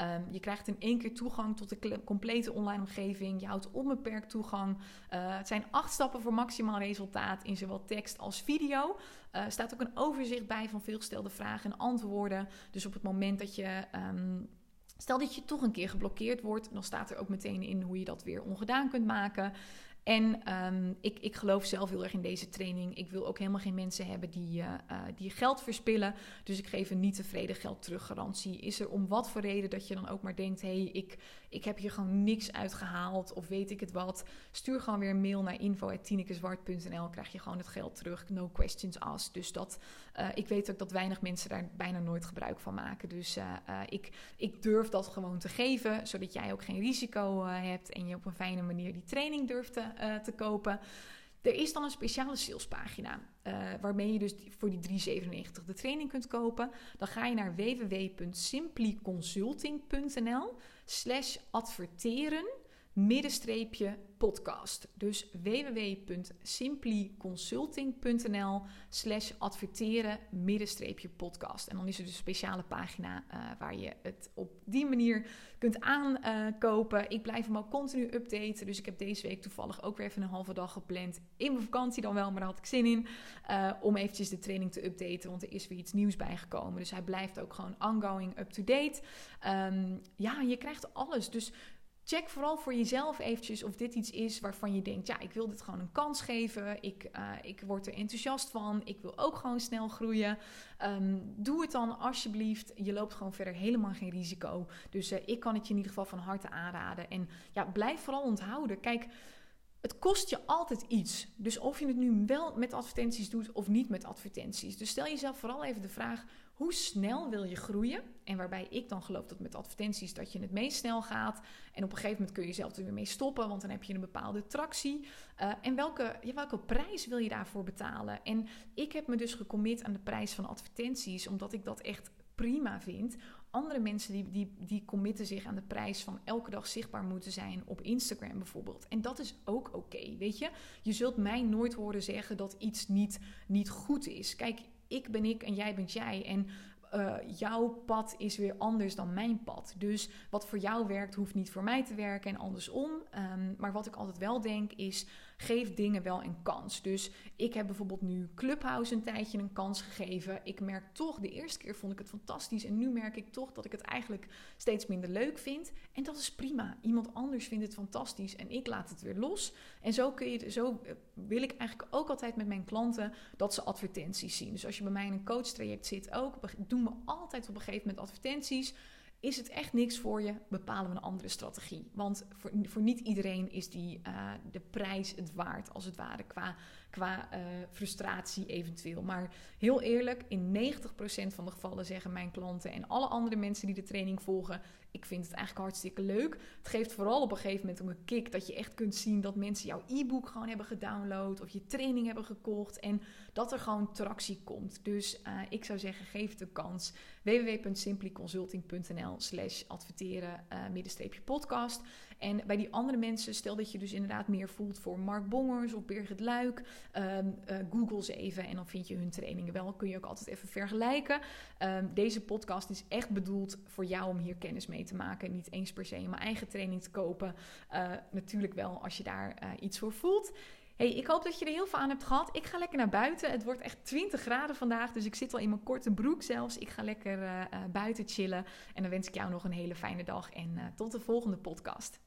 Um, je krijgt in één keer toegang tot de complete online omgeving. Je houdt onbeperkt toegang. Uh, het zijn acht stappen voor maximaal resultaat in zowel tekst als video. Er uh, staat ook een overzicht bij van veelgestelde vragen en antwoorden. Dus op het moment dat je. Um, Stel dat je toch een keer geblokkeerd wordt, dan staat er ook meteen in hoe je dat weer ongedaan kunt maken. En um, ik, ik geloof zelf heel erg in deze training. Ik wil ook helemaal geen mensen hebben die, uh, die geld verspillen. Dus ik geef een niet tevreden geld terug garantie. Is er om wat voor reden dat je dan ook maar denkt... hé, hey, ik, ik heb hier gewoon niks uitgehaald of weet ik het wat... stuur gewoon weer een mail naar info.tinekezwart.nl... krijg je gewoon het geld terug, no questions asked. Dus dat, uh, ik weet ook dat weinig mensen daar bijna nooit gebruik van maken. Dus ik, ik durf dat gewoon te geven... zodat jij ook geen risico hebt... en je op een fijne manier die training durft te te kopen. Er is dan een speciale salespagina uh, waarmee je dus voor die 3,97 de training kunt kopen. Dan ga je naar www.simplyconsulting.nl slash adverteren middenstreepje podcast. Dus www.simplyconsulting.nl slash adverteren middenstreepje podcast. En dan is er dus een speciale pagina uh, waar je het op die manier kunt aankopen. ik blijf hem ook continu updaten. Dus ik heb deze week toevallig ook weer even een halve dag gepland. In mijn vakantie dan wel, maar daar had ik zin in. Uh, om eventjes de training te updaten, want er is weer iets nieuws bijgekomen. Dus hij blijft ook gewoon ongoing up-to-date. Um, ja, je krijgt alles. Dus check vooral voor jezelf eventjes of dit iets is waarvan je denkt: ja, ik wil dit gewoon een kans geven. Ik, uh, ik word er enthousiast van. Ik wil ook gewoon snel groeien. Um, doe het dan alsjeblieft. Je loopt gewoon verder helemaal geen risico. Dus uh, ik kan het je in ieder geval van harte aanraden. En ja, blijf vooral onthouden. Kijk. Het kost je altijd iets. Dus of je het nu wel met advertenties doet of niet met advertenties. Dus stel jezelf vooral even de vraag: hoe snel wil je groeien? En waarbij ik dan geloof dat met advertenties dat je het meest snel gaat. En op een gegeven moment kun je zelf er weer mee stoppen, want dan heb je een bepaalde tractie. Uh, en welke, ja, welke prijs wil je daarvoor betalen? En ik heb me dus gecommit aan de prijs van advertenties, omdat ik dat echt prima vind. Andere mensen die, die, die committen zich aan de prijs van elke dag zichtbaar moeten zijn op Instagram bijvoorbeeld. En dat is ook oké, weet je. Je zult mij nooit horen zeggen dat iets niet, niet goed is. Kijk, ik ben ik en jij bent jij. En uh, jouw pad is weer anders dan mijn pad. Dus wat voor jou werkt, hoeft niet voor mij te werken en andersom. Um, maar wat ik altijd wel denk is geef dingen wel een kans. Dus ik heb bijvoorbeeld nu Clubhouse een tijdje een kans gegeven. Ik merk toch, de eerste keer vond ik het fantastisch. En nu merk ik toch dat ik het eigenlijk steeds minder leuk vind. En dat is prima. Iemand anders vindt het fantastisch en ik laat het weer los. En zo, kun je, zo eh, wil ik eigenlijk ook altijd met mijn klanten dat ze advertenties zien. Dus als je bij mij in een coachtraject zit ook, doen we altijd op een gegeven moment advertenties. Is het echt niks voor je, bepalen we een andere strategie. Want voor, voor niet iedereen is die, uh, de prijs het waard, als het ware, qua, qua uh, frustratie eventueel. Maar heel eerlijk, in 90% van de gevallen zeggen mijn klanten en alle andere mensen die de training volgen: ik vind het eigenlijk hartstikke leuk. Het geeft vooral op een gegeven moment een kick dat je echt kunt zien dat mensen jouw e-book gewoon hebben gedownload of je training hebben gekocht en dat er gewoon tractie komt. Dus uh, ik zou zeggen, geef het een kans. www.simplyconsulting.nl slash En bij die andere mensen, stel dat je dus inderdaad meer voelt voor Mark Bongers of Birgit Luik, um, uh, google ze even en dan vind je hun trainingen wel. Kun je ook altijd even vergelijken. Um, deze podcast is echt bedoeld voor jou om hier kennis mee te maken. Niet eens per se mijn eigen training te kopen. Uh, natuurlijk wel als je daar uh, iets voor voelt. Hey, ik hoop dat je er heel veel aan hebt gehad. Ik ga lekker naar buiten. Het wordt echt 20 graden vandaag, dus ik zit al in mijn korte broek zelfs. Ik ga lekker buiten chillen. En dan wens ik jou nog een hele fijne dag en tot de volgende podcast.